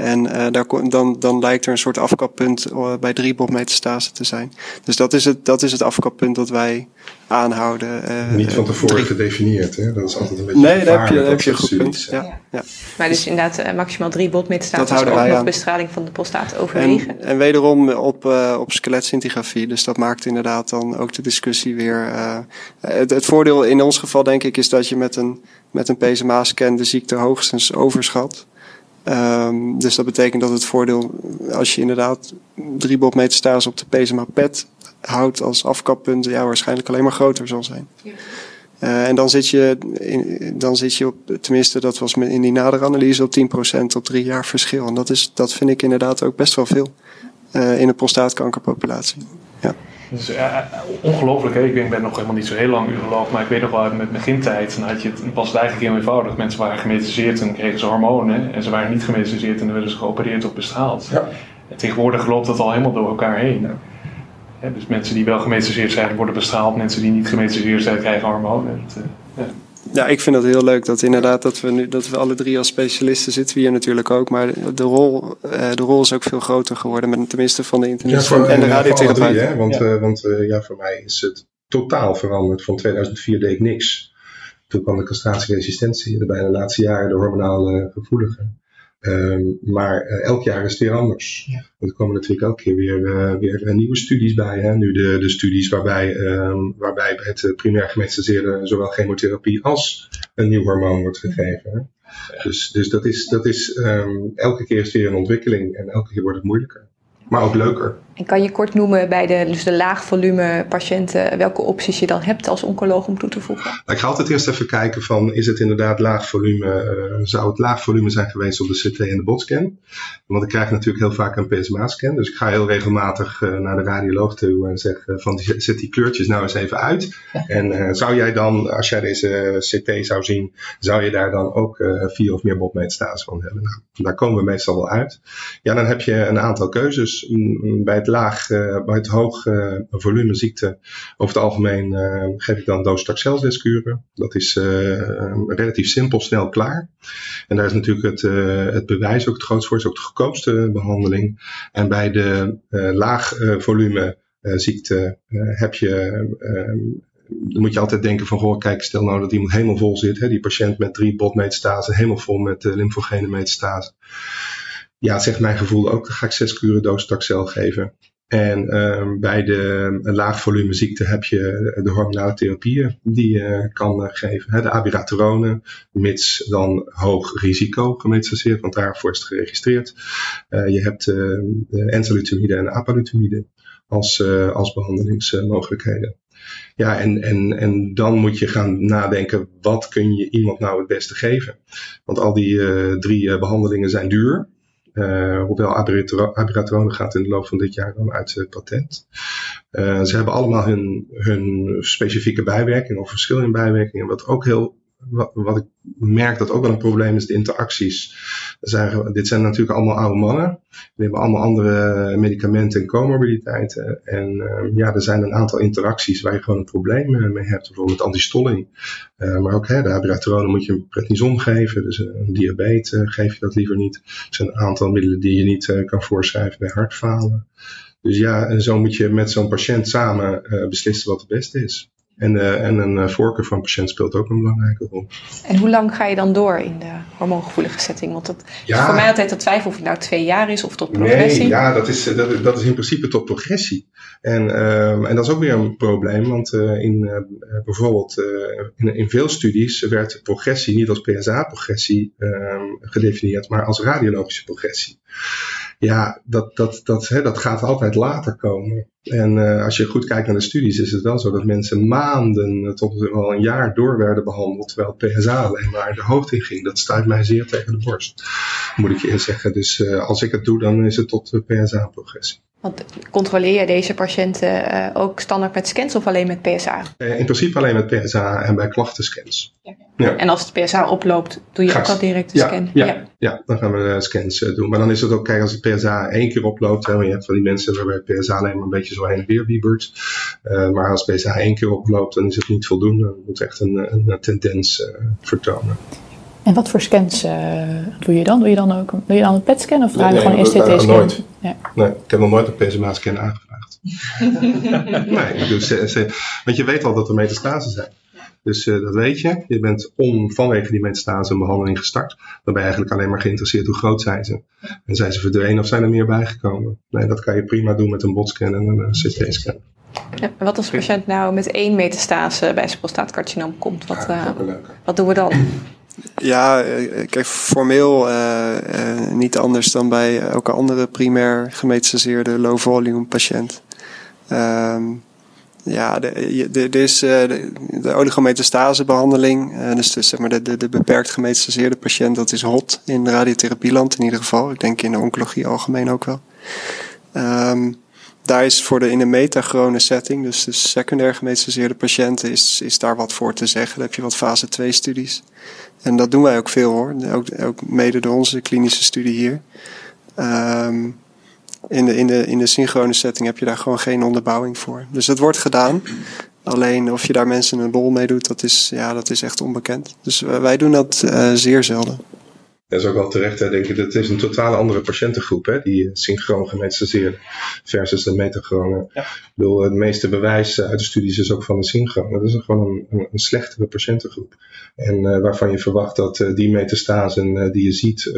En uh, daar, dan, dan lijkt er een soort afkappunt uh, bij drie metastase te zijn. Dus dat is het, dat is het afkappunt dat wij aanhouden. Uh, Niet van tevoren drie. gedefinieerd, hè? Dat is altijd een beetje Nee, daar heb je, daar heb je een goed punt. Ja. Ja. ja. Maar dus inderdaad maximaal drie botmetastases ook nog aan. bestraling van de prostaat overwegen. En, en wederom op, op skeletscintigrafie. Dus dat maakt inderdaad dan ook de discussie weer... het, het voordeel in ons geval denk ik is dat je met een, met een PSMA-scan de ziekte hoogstens overschat. Um, dus dat betekent dat het voordeel, als je inderdaad drie botmetastase op de PSMA PET houdt als afkappunt, ja, waarschijnlijk alleen maar groter zal zijn. Ja. Uh, en dan zit, je in, dan zit je op, tenminste dat was in die nadere analyse, op 10% op drie jaar verschil. En dat, is, dat vind ik inderdaad ook best wel veel uh, in een prostaatkankerpopulatie. Ja. Dus ja, ongelooflijk, hè? ik ben nog helemaal niet zo heel lang uroloog, maar ik weet nog wel uit mijn begintijd, dan had je het, was het eigenlijk heel eenvoudig. Mensen waren gemetastaseerd en kregen ze hormonen en ze waren niet gemetastaseerd en dan werden ze geopereerd of bestraald. Ja. En tegenwoordig loopt dat al helemaal door elkaar heen. Ja. dus mensen die wel gemetastaseerd zijn worden bestraald, mensen die niet gemetastaseerd zijn krijgen hormonen. Het, ja. Ja, ik vind dat heel leuk dat inderdaad dat we nu dat we alle drie als specialisten zitten we hier natuurlijk ook, maar de rol, uh, de rol is ook veel groter geworden, met tenminste van de internet ja, en de radiotherapeut. Want, ja. Uh, want uh, ja, voor mij is het totaal veranderd. Van 2004 deed ik niks. Toen kwam de castratieresistentie, de bijna de laatste jaren de hormonale gevoelige. Um, maar uh, elk jaar is het weer anders. Ja. Want er komen natuurlijk elke keer weer, uh, weer uh, nieuwe studies bij. Hè? Nu de, de studies waarbij, um, waarbij bij het primair gemetastaseerde zowel chemotherapie als een nieuw hormoon wordt gegeven. Hè? Ja. Dus, dus dat is, dat is um, elke keer is weer een ontwikkeling en elke keer wordt het moeilijker maar ook leuker. En kan je kort noemen bij de, dus de laagvolume patiënten welke opties je dan hebt als oncoloog om toe te voegen? Nou, ik ga altijd eerst even kijken van is het inderdaad laag volume, uh, zou het laag volume zijn geweest op de CT en de botscan? Want ik krijg natuurlijk heel vaak een PSMA-scan, dus ik ga heel regelmatig uh, naar de radioloog toe en zeg uh, van zet die kleurtjes nou eens even uit. Ja. En zou jij dan, als jij deze CT zou zien, zou je daar dan ook vier of meer botmetastase van hebben? Nou, daar komen we meestal wel uit. Ja, dan heb je een aantal keuzes bij het laag, uh, bij het hoog uh, volume ziekte, over het algemeen uh, geef ik dan docetaxel-deskuren. Dat is relatief simpel, snel klaar. En daar is natuurlijk het, het bewijs ook het grootste voor, is ook de goedkoopste behandeling. En bij de laag volume ziekte heb je dan moet je altijd denken van, goh, kijk, stel nou dat iemand helemaal vol zit, hè, die patiënt met drie botmetastase, helemaal vol met lymfogene metastase ja, zegt mijn gevoel ook, dan ga ik zes kuren doos taxel geven. En um, bij de laag volume ziekte heb je de hormonale therapieën die je kan uh, geven. De abiraterone, mits dan hoog risico gemetastaseerd, want daarvoor is het geregistreerd. Uh, je hebt uh, de enzalutamide en apalutamide als, als behandelingsmogelijkheden. Ja, en, en, en dan moet je gaan nadenken, wat kun je iemand nou het beste geven? Want al die drie behandelingen zijn duur. Uh, hoewel abiraterone gaat in de loop van dit jaar dan uit het patent. Uh, ze hebben allemaal hun, hun specifieke bijwerkingen of verschil in bijwerkingen. Wat ook heel wat, wat, ik merk dat ook wel een probleem is, de interacties. Zijn, dit zijn natuurlijk allemaal oude mannen. Die hebben allemaal andere medicamenten en comorbiditeiten. En uh, ja, er zijn een aantal interacties waar je gewoon een probleem eh, mee hebt. Bijvoorbeeld antistolling. Uh, maar ook hè, de abiraterone moet je een prednison geven. Dus een diabetes geef je dat liever niet. Er zijn een aantal middelen die je niet kan voorschrijven bij hartfalen. Dus ja, en zo moet je met zo'n patiënt samen beslissen wat het beste is. En, uh, en een uh, voorkeur van patiënt speelt ook een belangrijke rol. En hoe lang ga je dan door in de hormoongevoelige setting? Want dat ja. is voor mij altijd de twijfel of het nou twee jaar is of tot progressie. Nee, ja, dat is, dat, dat is in principe tot progressie. En, uh, en dat is ook weer een probleem, want in, bijvoorbeeld in, in veel studies werd progressie niet als PSA-progressie ehm, gedefinieerd, maar als radiologische progressie. Ja, dat, dat, dat, hè, dat gaat altijd later komen. En uh, als je goed kijkt naar de studies, is het wel zo dat mensen maanden tot wel een jaar door werden behandeld, terwijl PSA alleen maar de hoofd in ging. Dat stuit mij zeer tegen de borst, moet ik je eerst zeggen. Dus uh, als ik het doe, dan is het tot PSA-progressie. Want controleer je deze patiënten uh, ook standaard met scans of alleen met PSA? Uh, in principe alleen met PSA en bij klachtenscans. Ja. Ja. En als het PSA oploopt, doe je Gast. ook al direct de ja, scan? Ja, ja. ja, dan gaan we scans uh, doen. Maar dan is het ook, kijk, als het PSA één keer oploopt, hè, want je hebt van die mensen waarbij PSA alleen maar een beetje zo heen en weer wiebert. maar als PSA één keer oploopt, dan is het niet voldoende. Dan moet echt een, een tendens vertonen. En wat voor scans uh, doe je dan? Doe je dan ook doe je dan een PET-scan of vraag je nee, gewoon nee, CT-scan? Nooit. Ja. Nee, ik heb nog nooit een PSMA-scan aangevraagd. nee, ik doe, want je weet al dat er metastase zijn. Dus uh, dat weet je. Je bent om vanwege die metastase een behandeling gestart. Dan ben je eigenlijk alleen maar geïnteresseerd hoe groot zijn ze. En zijn ze verdwenen of zijn er meer bijgekomen? Nee, dat kan je prima doen met een botscan en een uh, CT-scan. Ja, wat als de patiënt nou met één metastase bij zijn prostaatcarcinoom komt? Wat, ja, uh, wat doen we dan? Ja, kijk, formeel uh, uh, niet anders dan bij elke andere primair gemetastaseerde low volume patiënt. Um, ja, er is de, de oligometastasebehandeling, dus de, zeg maar de, de, de beperkt gemetastaseerde patiënt, dat is hot in radiotherapieland in ieder geval. Ik denk in de oncologie algemeen ook wel. Um, daar is voor de in een metachrone setting, dus de secundair gemetastaseerde patiënten, is, is daar wat voor te zeggen. Dan heb je wat fase 2 studies. En dat doen wij ook veel hoor. Ook, ook mede door onze klinische studie hier. Um, in, de, in, de, in de synchrone setting heb je daar gewoon geen onderbouwing voor. Dus dat wordt gedaan. Alleen of je daar mensen een rol mee doet, dat is, ja, dat is echt onbekend. Dus wij doen dat uh, zeer zelden. Dat is ook wel terecht, hè, denk ik. Het is een totaal andere patiëntengroep, hè, die synchroon gemetastaseerde versus de metachrone. Ja. Ik bedoel, het meeste bewijs uit de studies is ook van de synchroon. Dat is gewoon een, een, een slechtere patiëntengroep. En uh, waarvan je verwacht dat uh, die metastasen uh, die je ziet,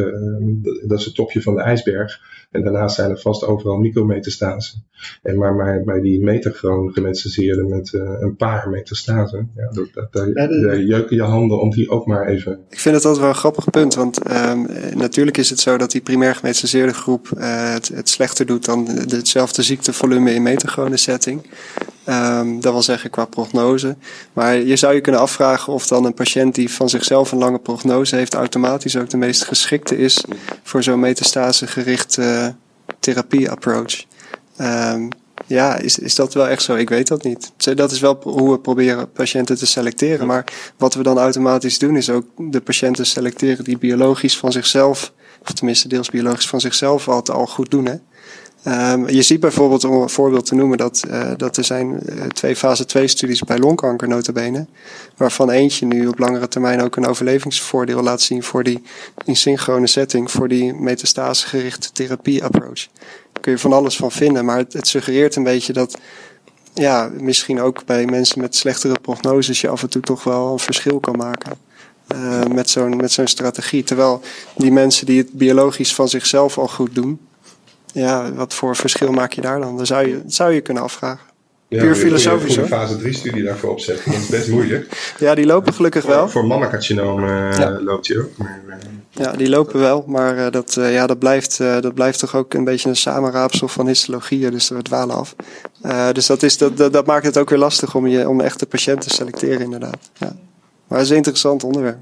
dat is het topje van de ijsberg. En daarnaast zijn er vast overal micrometastasen. En maar, maar bij die metachroon gemetastaseerde met een paar metastasen, ja, dat, dat, daar, daar jeuken je handen om die ook maar even... Ik vind het altijd wel een grappig punt, want natuurlijk is het zo dat die primair gemetastaseerde groep het, het slechter doet dan hetzelfde ziektevolume in metachrone setting. Um, dat wil zeggen qua prognose. Maar je zou je kunnen afvragen of dan een patiënt die van zichzelf een lange prognose heeft, automatisch ook de meest geschikte is voor zo'n metastase gericht uh, therapie-approach. Um, ja, is, is dat wel echt zo? Ik weet dat niet. Dat is wel hoe we proberen patiënten te selecteren. Maar wat we dan automatisch doen, is ook de patiënten selecteren die biologisch van zichzelf, of tenminste deels biologisch van zichzelf, al, al goed doen. Hè? Um, je ziet bijvoorbeeld, om een voorbeeld te noemen, dat, uh, dat er zijn uh, twee fase 2 studies bij longkanker notabene, waarvan eentje nu op langere termijn ook een overlevingsvoordeel laat zien voor die in synchrone setting, voor die metastasegerichte therapie approach. Kun je van alles van vinden, maar het, suggereert een beetje dat ja, misschien ook bij mensen met slechtere prognoses je af en toe toch wel een verschil kan maken. Uh, met zo'n met zo'n strategie. Terwijl die mensen die het biologisch van zichzelf al goed doen, ja, wat voor verschil maak je daar dan? Zou je, zou je kunnen afvragen. Ja, Puur filosofisch hoor. Een fase 3 studie daarvoor opzetten, dat is best moeilijk. ja, die lopen gelukkig wel. Voor, mannencarcinoom uh, ja. loopt je ook. Maar, uh, ja, die lopen wel, maar uh, dat, ja, dat, blijft, dat blijft toch ook een beetje een samenraapsel van histologieën, dus we dwalen af. dus dat, is, dat, dat, dat, maakt het ook weer lastig om, je, om echt de patiënt te selecteren inderdaad. Ja. Maar het is een interessant onderwerp.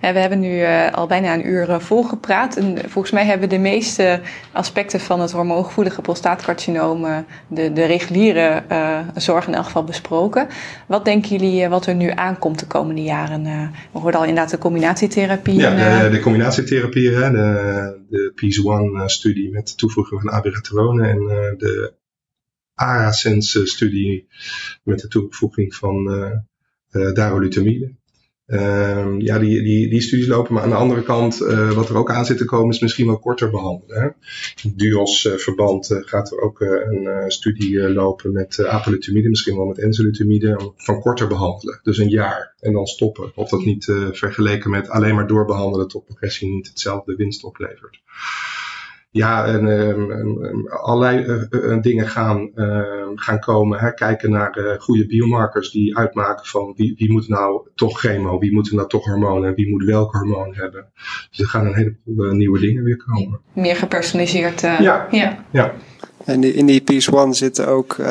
We hebben nu uh, al bijna een uur uh, volgepraat. En volgens mij hebben we de meeste aspecten van het hormoongevoelige prostaatcarcinoom, uh, de, de reguliere zorg in elk geval besproken. Wat denken jullie wat er nu aankomt de komende jaren? we hoorden al inderdaad de combinatietherapie. Ja, de, de combinatietherapie, hè, de, de PEACE-1-studie met toevoeging van abiraterone en de ARASENS-studie met de toevoeging van darolutamide. Uh, ja, die, die, die studies lopen, maar aan de andere kant, uh, wat er ook aan zit te komen, is misschien wel korter behandelen. Hè? Duos uh, verband uh, gaat er ook een studie lopen met apalutamide, misschien wel met enzalutamide, van korter behandelen. Dus een jaar en dan stoppen. Of dat niet vergeleken met alleen maar doorbehandelen tot progressie niet hetzelfde winst oplevert. Ja, en, ehm, ehm, allerlei eh, eh, dingen gaan, ehm, gaan komen. Hè. Kijken naar uh, goede biomarkers die uitmaken van wie, wie moet nou toch chemo, wie moet nou toch hormonen en wie moet welke hormoon hebben. Dus er gaan een heleboel nieuwe dingen weer komen. Meer gepersonaliseerd. ja. ja. ja. En in die Peace One zitten ook, uh,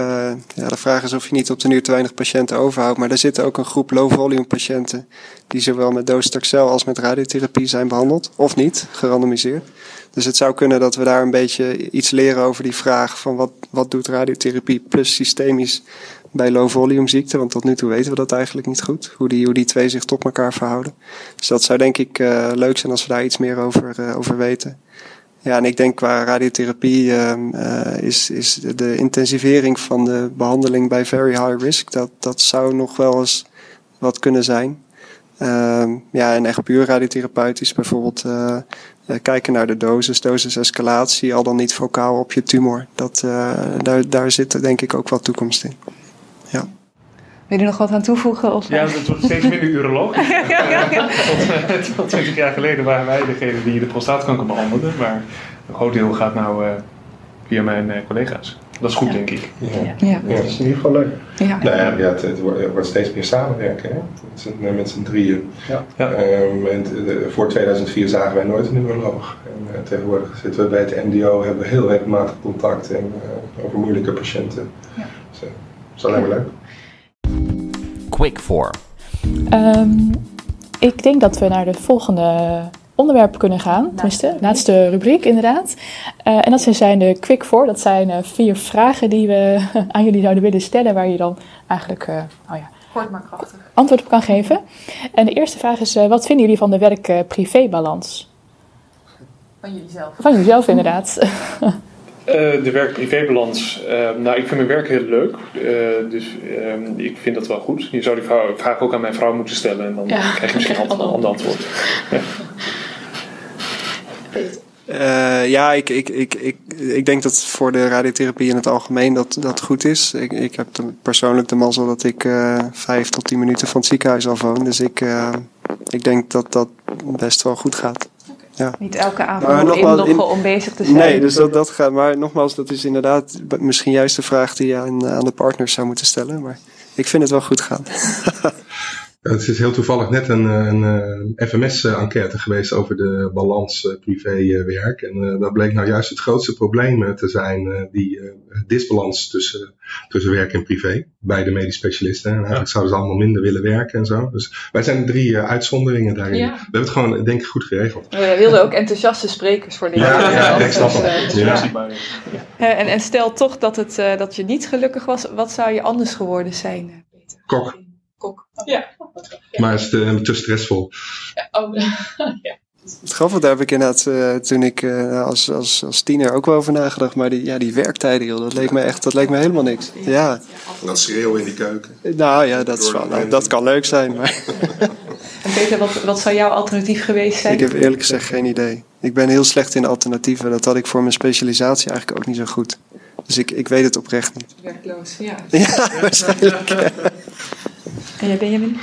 ja, de vraag is of je niet op de nu te weinig patiënten overhoudt, maar daar zitten ook een groep low volume patiënten die zowel met docetaxel als met radiotherapie zijn behandeld, of niet, gerandomiseerd. Dus het zou kunnen dat we daar een beetje iets leren over die vraag van wat, wat doet radiotherapie plus systemisch bij low volume ziekte, want tot nu toe weten we dat eigenlijk niet goed, hoe die, hoe die twee zich tot elkaar verhouden. Dus dat zou denk ik uh, leuk zijn als we daar iets meer over, uh, over weten. Ja, en ik denk qua radiotherapie uh, is, is de intensivering van de behandeling bij very high risk, dat, dat zou nog wel eens wat kunnen zijn. Uh, ja, en echt puur radiotherapeutisch bijvoorbeeld kijken naar de dosis, dosisescalatie, al dan niet focaal op je tumor. Dat, daar, daar zit denk ik ook wat toekomst in. Ja. Wil je er nog wat aan toevoegen? Of? Ja, het wordt steeds minder uroloog. tot, tot 20 jaar geleden waren wij degene die de prostaatkanker behandelden. Maar een groot deel gaat nou uh, via mijn uh, collega's. Dat is goed, ja. denk ik. Ja. Ja. ja. dat is in ieder geval leuk. Ja. Nou ja, ja het, het, wordt, steeds meer samenwerken hè? Met, met z'n drieën. Ja. Ja. Um, en de, voor 2004 zagen wij nooit een uroloog. En uh, tegenwoordig zitten we bij het MDO, hebben we heel regelmatig contact en, over moeilijke patiënten. Ja. Dus, dat is alleen maar leuk. Quick for. Um, ik denk dat we naar de volgende onderwerp kunnen gaan. Tenminste, laatste rubriek inderdaad. Uh, en dat zijn de quick for. Dat zijn uh, vier vragen die we aan jullie zouden willen stellen. Waar je dan eigenlijk uh, oh ja, Kort maar krachtig. antwoord op kan geven. En de eerste vraag is, wat vinden jullie van de werk-privé-balans? Van jullie zelf? Van jullie zelf inderdaad. Uh, de werk-privébalans. Uh, nou, ik vind mijn werk heel leuk. Uh, dus ik vind dat wel goed. Je zou die vraag ook aan mijn vrouw moeten stellen. En dan ja. krijg je misschien een ander antwoord. Ja, ja ik, ik, ik, ik, ik denk dat voor de radiotherapie in het algemeen dat, dat goed is. Ik, ik heb de, persoonlijk de mazzel dat ik vijf tot tien minuten van het ziekenhuis al woon. Dus ik, ik denk dat dat best wel goed gaat. Ja. Niet elke avond inloggen in, om bezig te zijn. Nee, dus dat, dat gaat. Maar nogmaals, dat is inderdaad misschien juist de vraag die je aan, aan de partners zou moeten stellen. Maar ik vind het wel goed gaan. Het is heel toevallig net een, een, een FMS-enquête geweest over de balans uh, privé-werk. en uh, dat bleek nou juist het grootste probleem te zijn, uh, die disbalans tussen, tussen werk en privé bij de medisch specialisten. En eigenlijk zouden ze allemaal minder willen werken en zo. Dus wij zijn de drie uitzonderingen daarin. Ja. We hebben het gewoon, denk ik, goed geregeld. We wilden ook enthousiaste sprekers voor deze ja, ja, ik snap het. Ja. En, en stel toch dat, het, dat je niet gelukkig was, wat zou je anders geworden zijn, Peter? Kok. Kok. Ja. Maar is te, te stressvol. Ja, oh, ja. Het grappige, daar heb ik inderdaad uh, toen ik uh, als, als, als tiener ook wel over nagedacht. Maar die, ja, die werktijden, joh, dat leek me echt dat leek me helemaal niks. Ja. Dat schreeuwen in die keuken. Nou ja, dat, is wel, nou, dat kan leuk zijn. Maar en Peter, wat, wat zou jouw alternatief geweest zijn? Ik heb eerlijk gezegd geen idee. Ik ben heel slecht in alternatieven. Dat had ik voor mijn specialisatie eigenlijk ook niet zo goed. Dus ik, ik weet het oprecht niet. Werkloos, ja. Ja, waarschijnlijk. En jij Benjamin?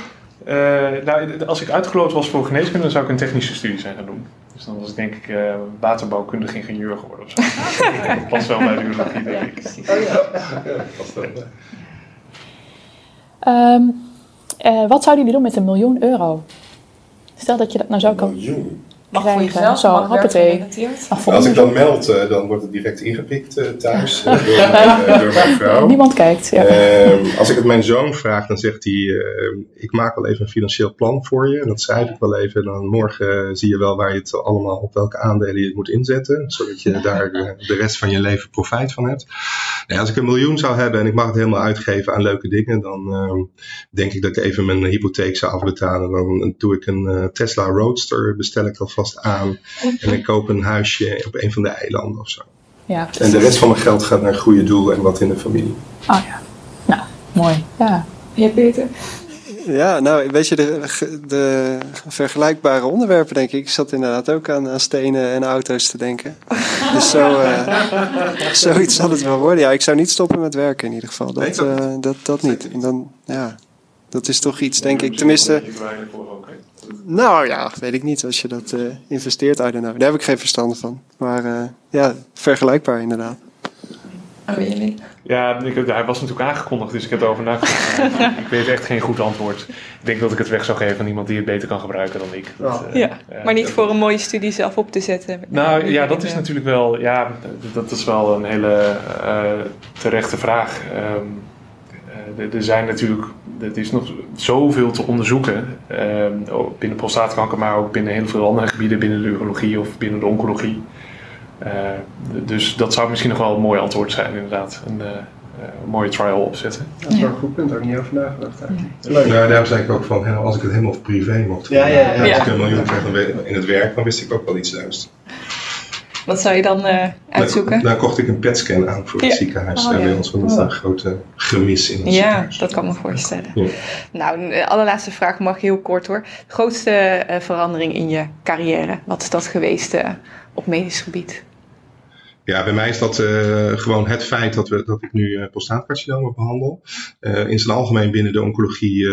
Uh, nou, als ik uitgeloot was voor geneeskunde, dan zou ik een technische studie zijn gaan doen. Dus dan was ik denk ik uh, waterbouwkundig ingenieur geworden of zo. dat past wel bij de urologie, denk ik. Oh ja, ja past wel bij. Um, uh, wat zouden jullie doen met een miljoen euro? Stel dat je dat nou zo kan... Miljoen? Mag voor jezelf, zo, mag hoppatee. Als ik dan meld, uh, dan wordt het direct ingepikt uh, thuis uh, door, mijn, door, mijn vrouw. Niemand kijkt. Ja. Ehm, als ik het mijn zoon vraag, dan zegt hij: Ik maak wel even een financieel plan voor je. En dat schrijf ik wel even. En dan morgen zie je wel waar je het allemaal, op welke aandelen je het moet inzetten. Zodat je daar de rest van je leven profijt van hebt. Ja, als ik een miljoen zou hebben en ik mag het helemaal uitgeven aan leuke dingen, dan ehm, denk ik dat ik even mijn hypotheek zou afbetalen. Dan doe ik een Tesla Roadster, bestel ik alvast aan. En ik koop een huisje op een van de eilanden of zo. Ja, en de rest van mijn geld gaat naar goede doel en wat in de familie. Oh ja, nou, mooi. Ja. Ja, Peter? Ja, nou, weet je, de, de vergelijkbare onderwerpen, denk ik. Ik zat inderdaad ook aan, aan stenen en auto's te denken. Dus zo, uh, zoiets zal het wel worden. Ja, ik zou niet stoppen met werken in ieder geval. Dat, uh, dat, dat niet. En dan, ja, dat is toch iets, denk ik. Tenminste. Nou ja, weet ik niet. Als je dat uh, investeert, I don't know. Daar heb ik geen verstand van. Maar uh, ja, vergelijkbaar inderdaad. Oh, Benjamin? Ja, ik, hij was natuurlijk aangekondigd, dus ik heb erover nagedacht. ik weet echt geen goed antwoord. Ik denk dat ik het weg zou geven aan iemand die het beter kan gebruiken dan ik. Dat, uh, ja, maar niet voor een mooie studie zelf op te zetten. Nou ja, dat is natuurlijk wel, ja, dat is wel een hele terechte vraag. Um, er zijn natuurlijk, er is nog zoveel te onderzoeken uh, binnen prostaatkanker, maar ook binnen heel veel andere gebieden, binnen de urologie of binnen de oncologie. Uh, dus dat zou misschien nog wel een mooi antwoord zijn, inderdaad. Een, uh, een mooie trial opzetten. Dat is wel een goed punt, daar heb ik niet over nagedacht. Leuk. Ja, daarom zei ik ook van, als ik het helemaal privé mocht ja, ja, ja, ja. Als ik een miljoen krijg in het werk, dan wist ik ook wel iets juist. Wat zou je dan uh, uitzoeken? Dan, dan, kocht ik een PET-scan aan voor het ziekenhuis. Oh, ja. Bij ons was dat een grote gemis in het ja, ziekenhuis. dat kan me voorstellen. Ja. Nou, de allerlaatste vraag mag heel kort hoor. Grootste uh, verandering in je carrière, wat is dat geweest uh, op medisch gebied? Ja, bij mij is dat uh, gewoon het feit dat, we, dat ik nu uh, prostaatcarcinomen behandel. Uh, in zijn algemeen binnen de oncologie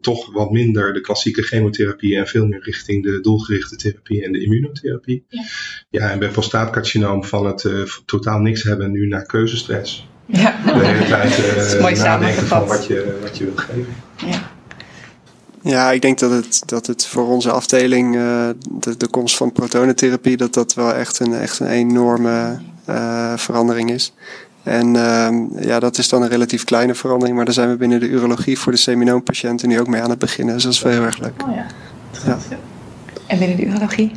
toch wat minder de klassieke chemotherapie en veel meer richting de doelgerichte therapie en de immunotherapie. Ja, ja en bij prostaatcarcinoom van het totaal niks hebben nu naar keuzestress. Ja. De hele tijd nadenken van wat je, wat je wilt geven. Ja. Ja, ik denk dat het, dat het voor onze afdeling, uh, de, de komst van protonentherapie, dat dat wel echt een, echt een enorme uh, verandering is. En uh, ja, dat is dan een relatief kleine verandering, maar daar zijn we binnen de urologie voor de seminoompatiënten nu ook mee aan het beginnen. Dus dat is wel heel erg leuk. Oh ja. ja. En binnen de urologie?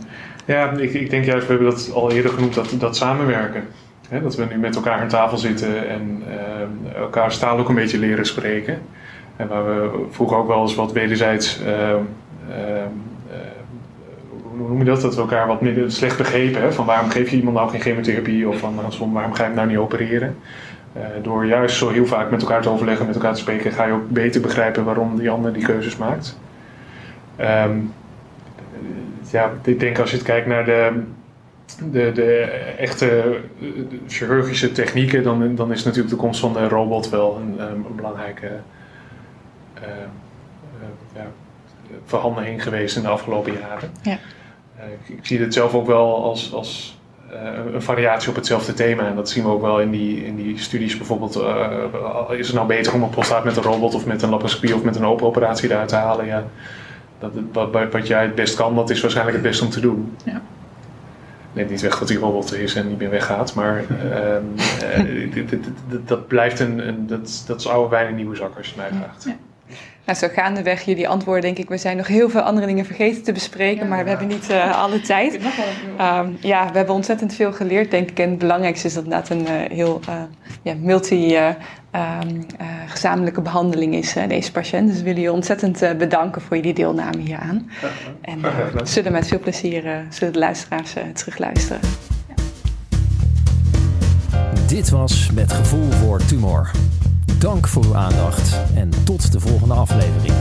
Ja, ik, ik denk juist, we hebben dat al eerder genoemd, dat, dat samenwerken. He, dat we nu met elkaar aan tafel zitten en elkaar taal ook een beetje leren spreken. En waar we vroeger ook wel eens wat wederzijds, uh, uh, hoe noem je dat, dat we elkaar wat minder slecht begrepen. Hè? Van waarom geef je iemand nou geen chemotherapie of van waarom ga je hem nou niet opereren. Uh, door juist zo heel vaak met elkaar te overleggen, met elkaar te spreken, ga je ook beter begrijpen waarom die ander die keuzes maakt. Um, ja, ik denk als je het kijkt naar de, de, de echte chirurgische technieken, dan, dan is natuurlijk de komst van de robot wel een, een belangrijke uh, ja, verhandeling geweest in de afgelopen jaren. Ja. Ik, ik, zie het zelf ook wel als, als een variatie op hetzelfde thema. En dat zien we ook wel in die, in die studies. Bijvoorbeeld, uh, is het nou beter om een prostaat met een robot of met een laparoscopie of met een open operatie eruit te halen? Ja, dat, wat, wat jij het best kan, dat is waarschijnlijk het beste om te doen. Ja. Neemt niet weg dat die robot er is en niet meer weggaat, maar uh, dit, dit, dit, dat blijft een, een, dat, dat is oude wijn in nieuwe zak als je mij vraagt. Ja. Nou, zo gaandeweg jullie antwoorden, denk ik, we zijn nog heel veel andere dingen vergeten te bespreken, ja, maar we hebben niet uh, alle tijd. Um, ja, we hebben ontzettend veel geleerd, denk ik. En het belangrijkste is dat het inderdaad een uh, heel uh, ja, multi- um, gezamenlijke behandeling is, deze patiënt. Dus we willen je ontzettend bedanken voor jullie deelname hieraan. En zullen met veel plezier zullen de luisteraars terugluisteren. Dit was Met Gevoel voor Tumor. Dank voor uw aandacht en tot de volgende aflevering.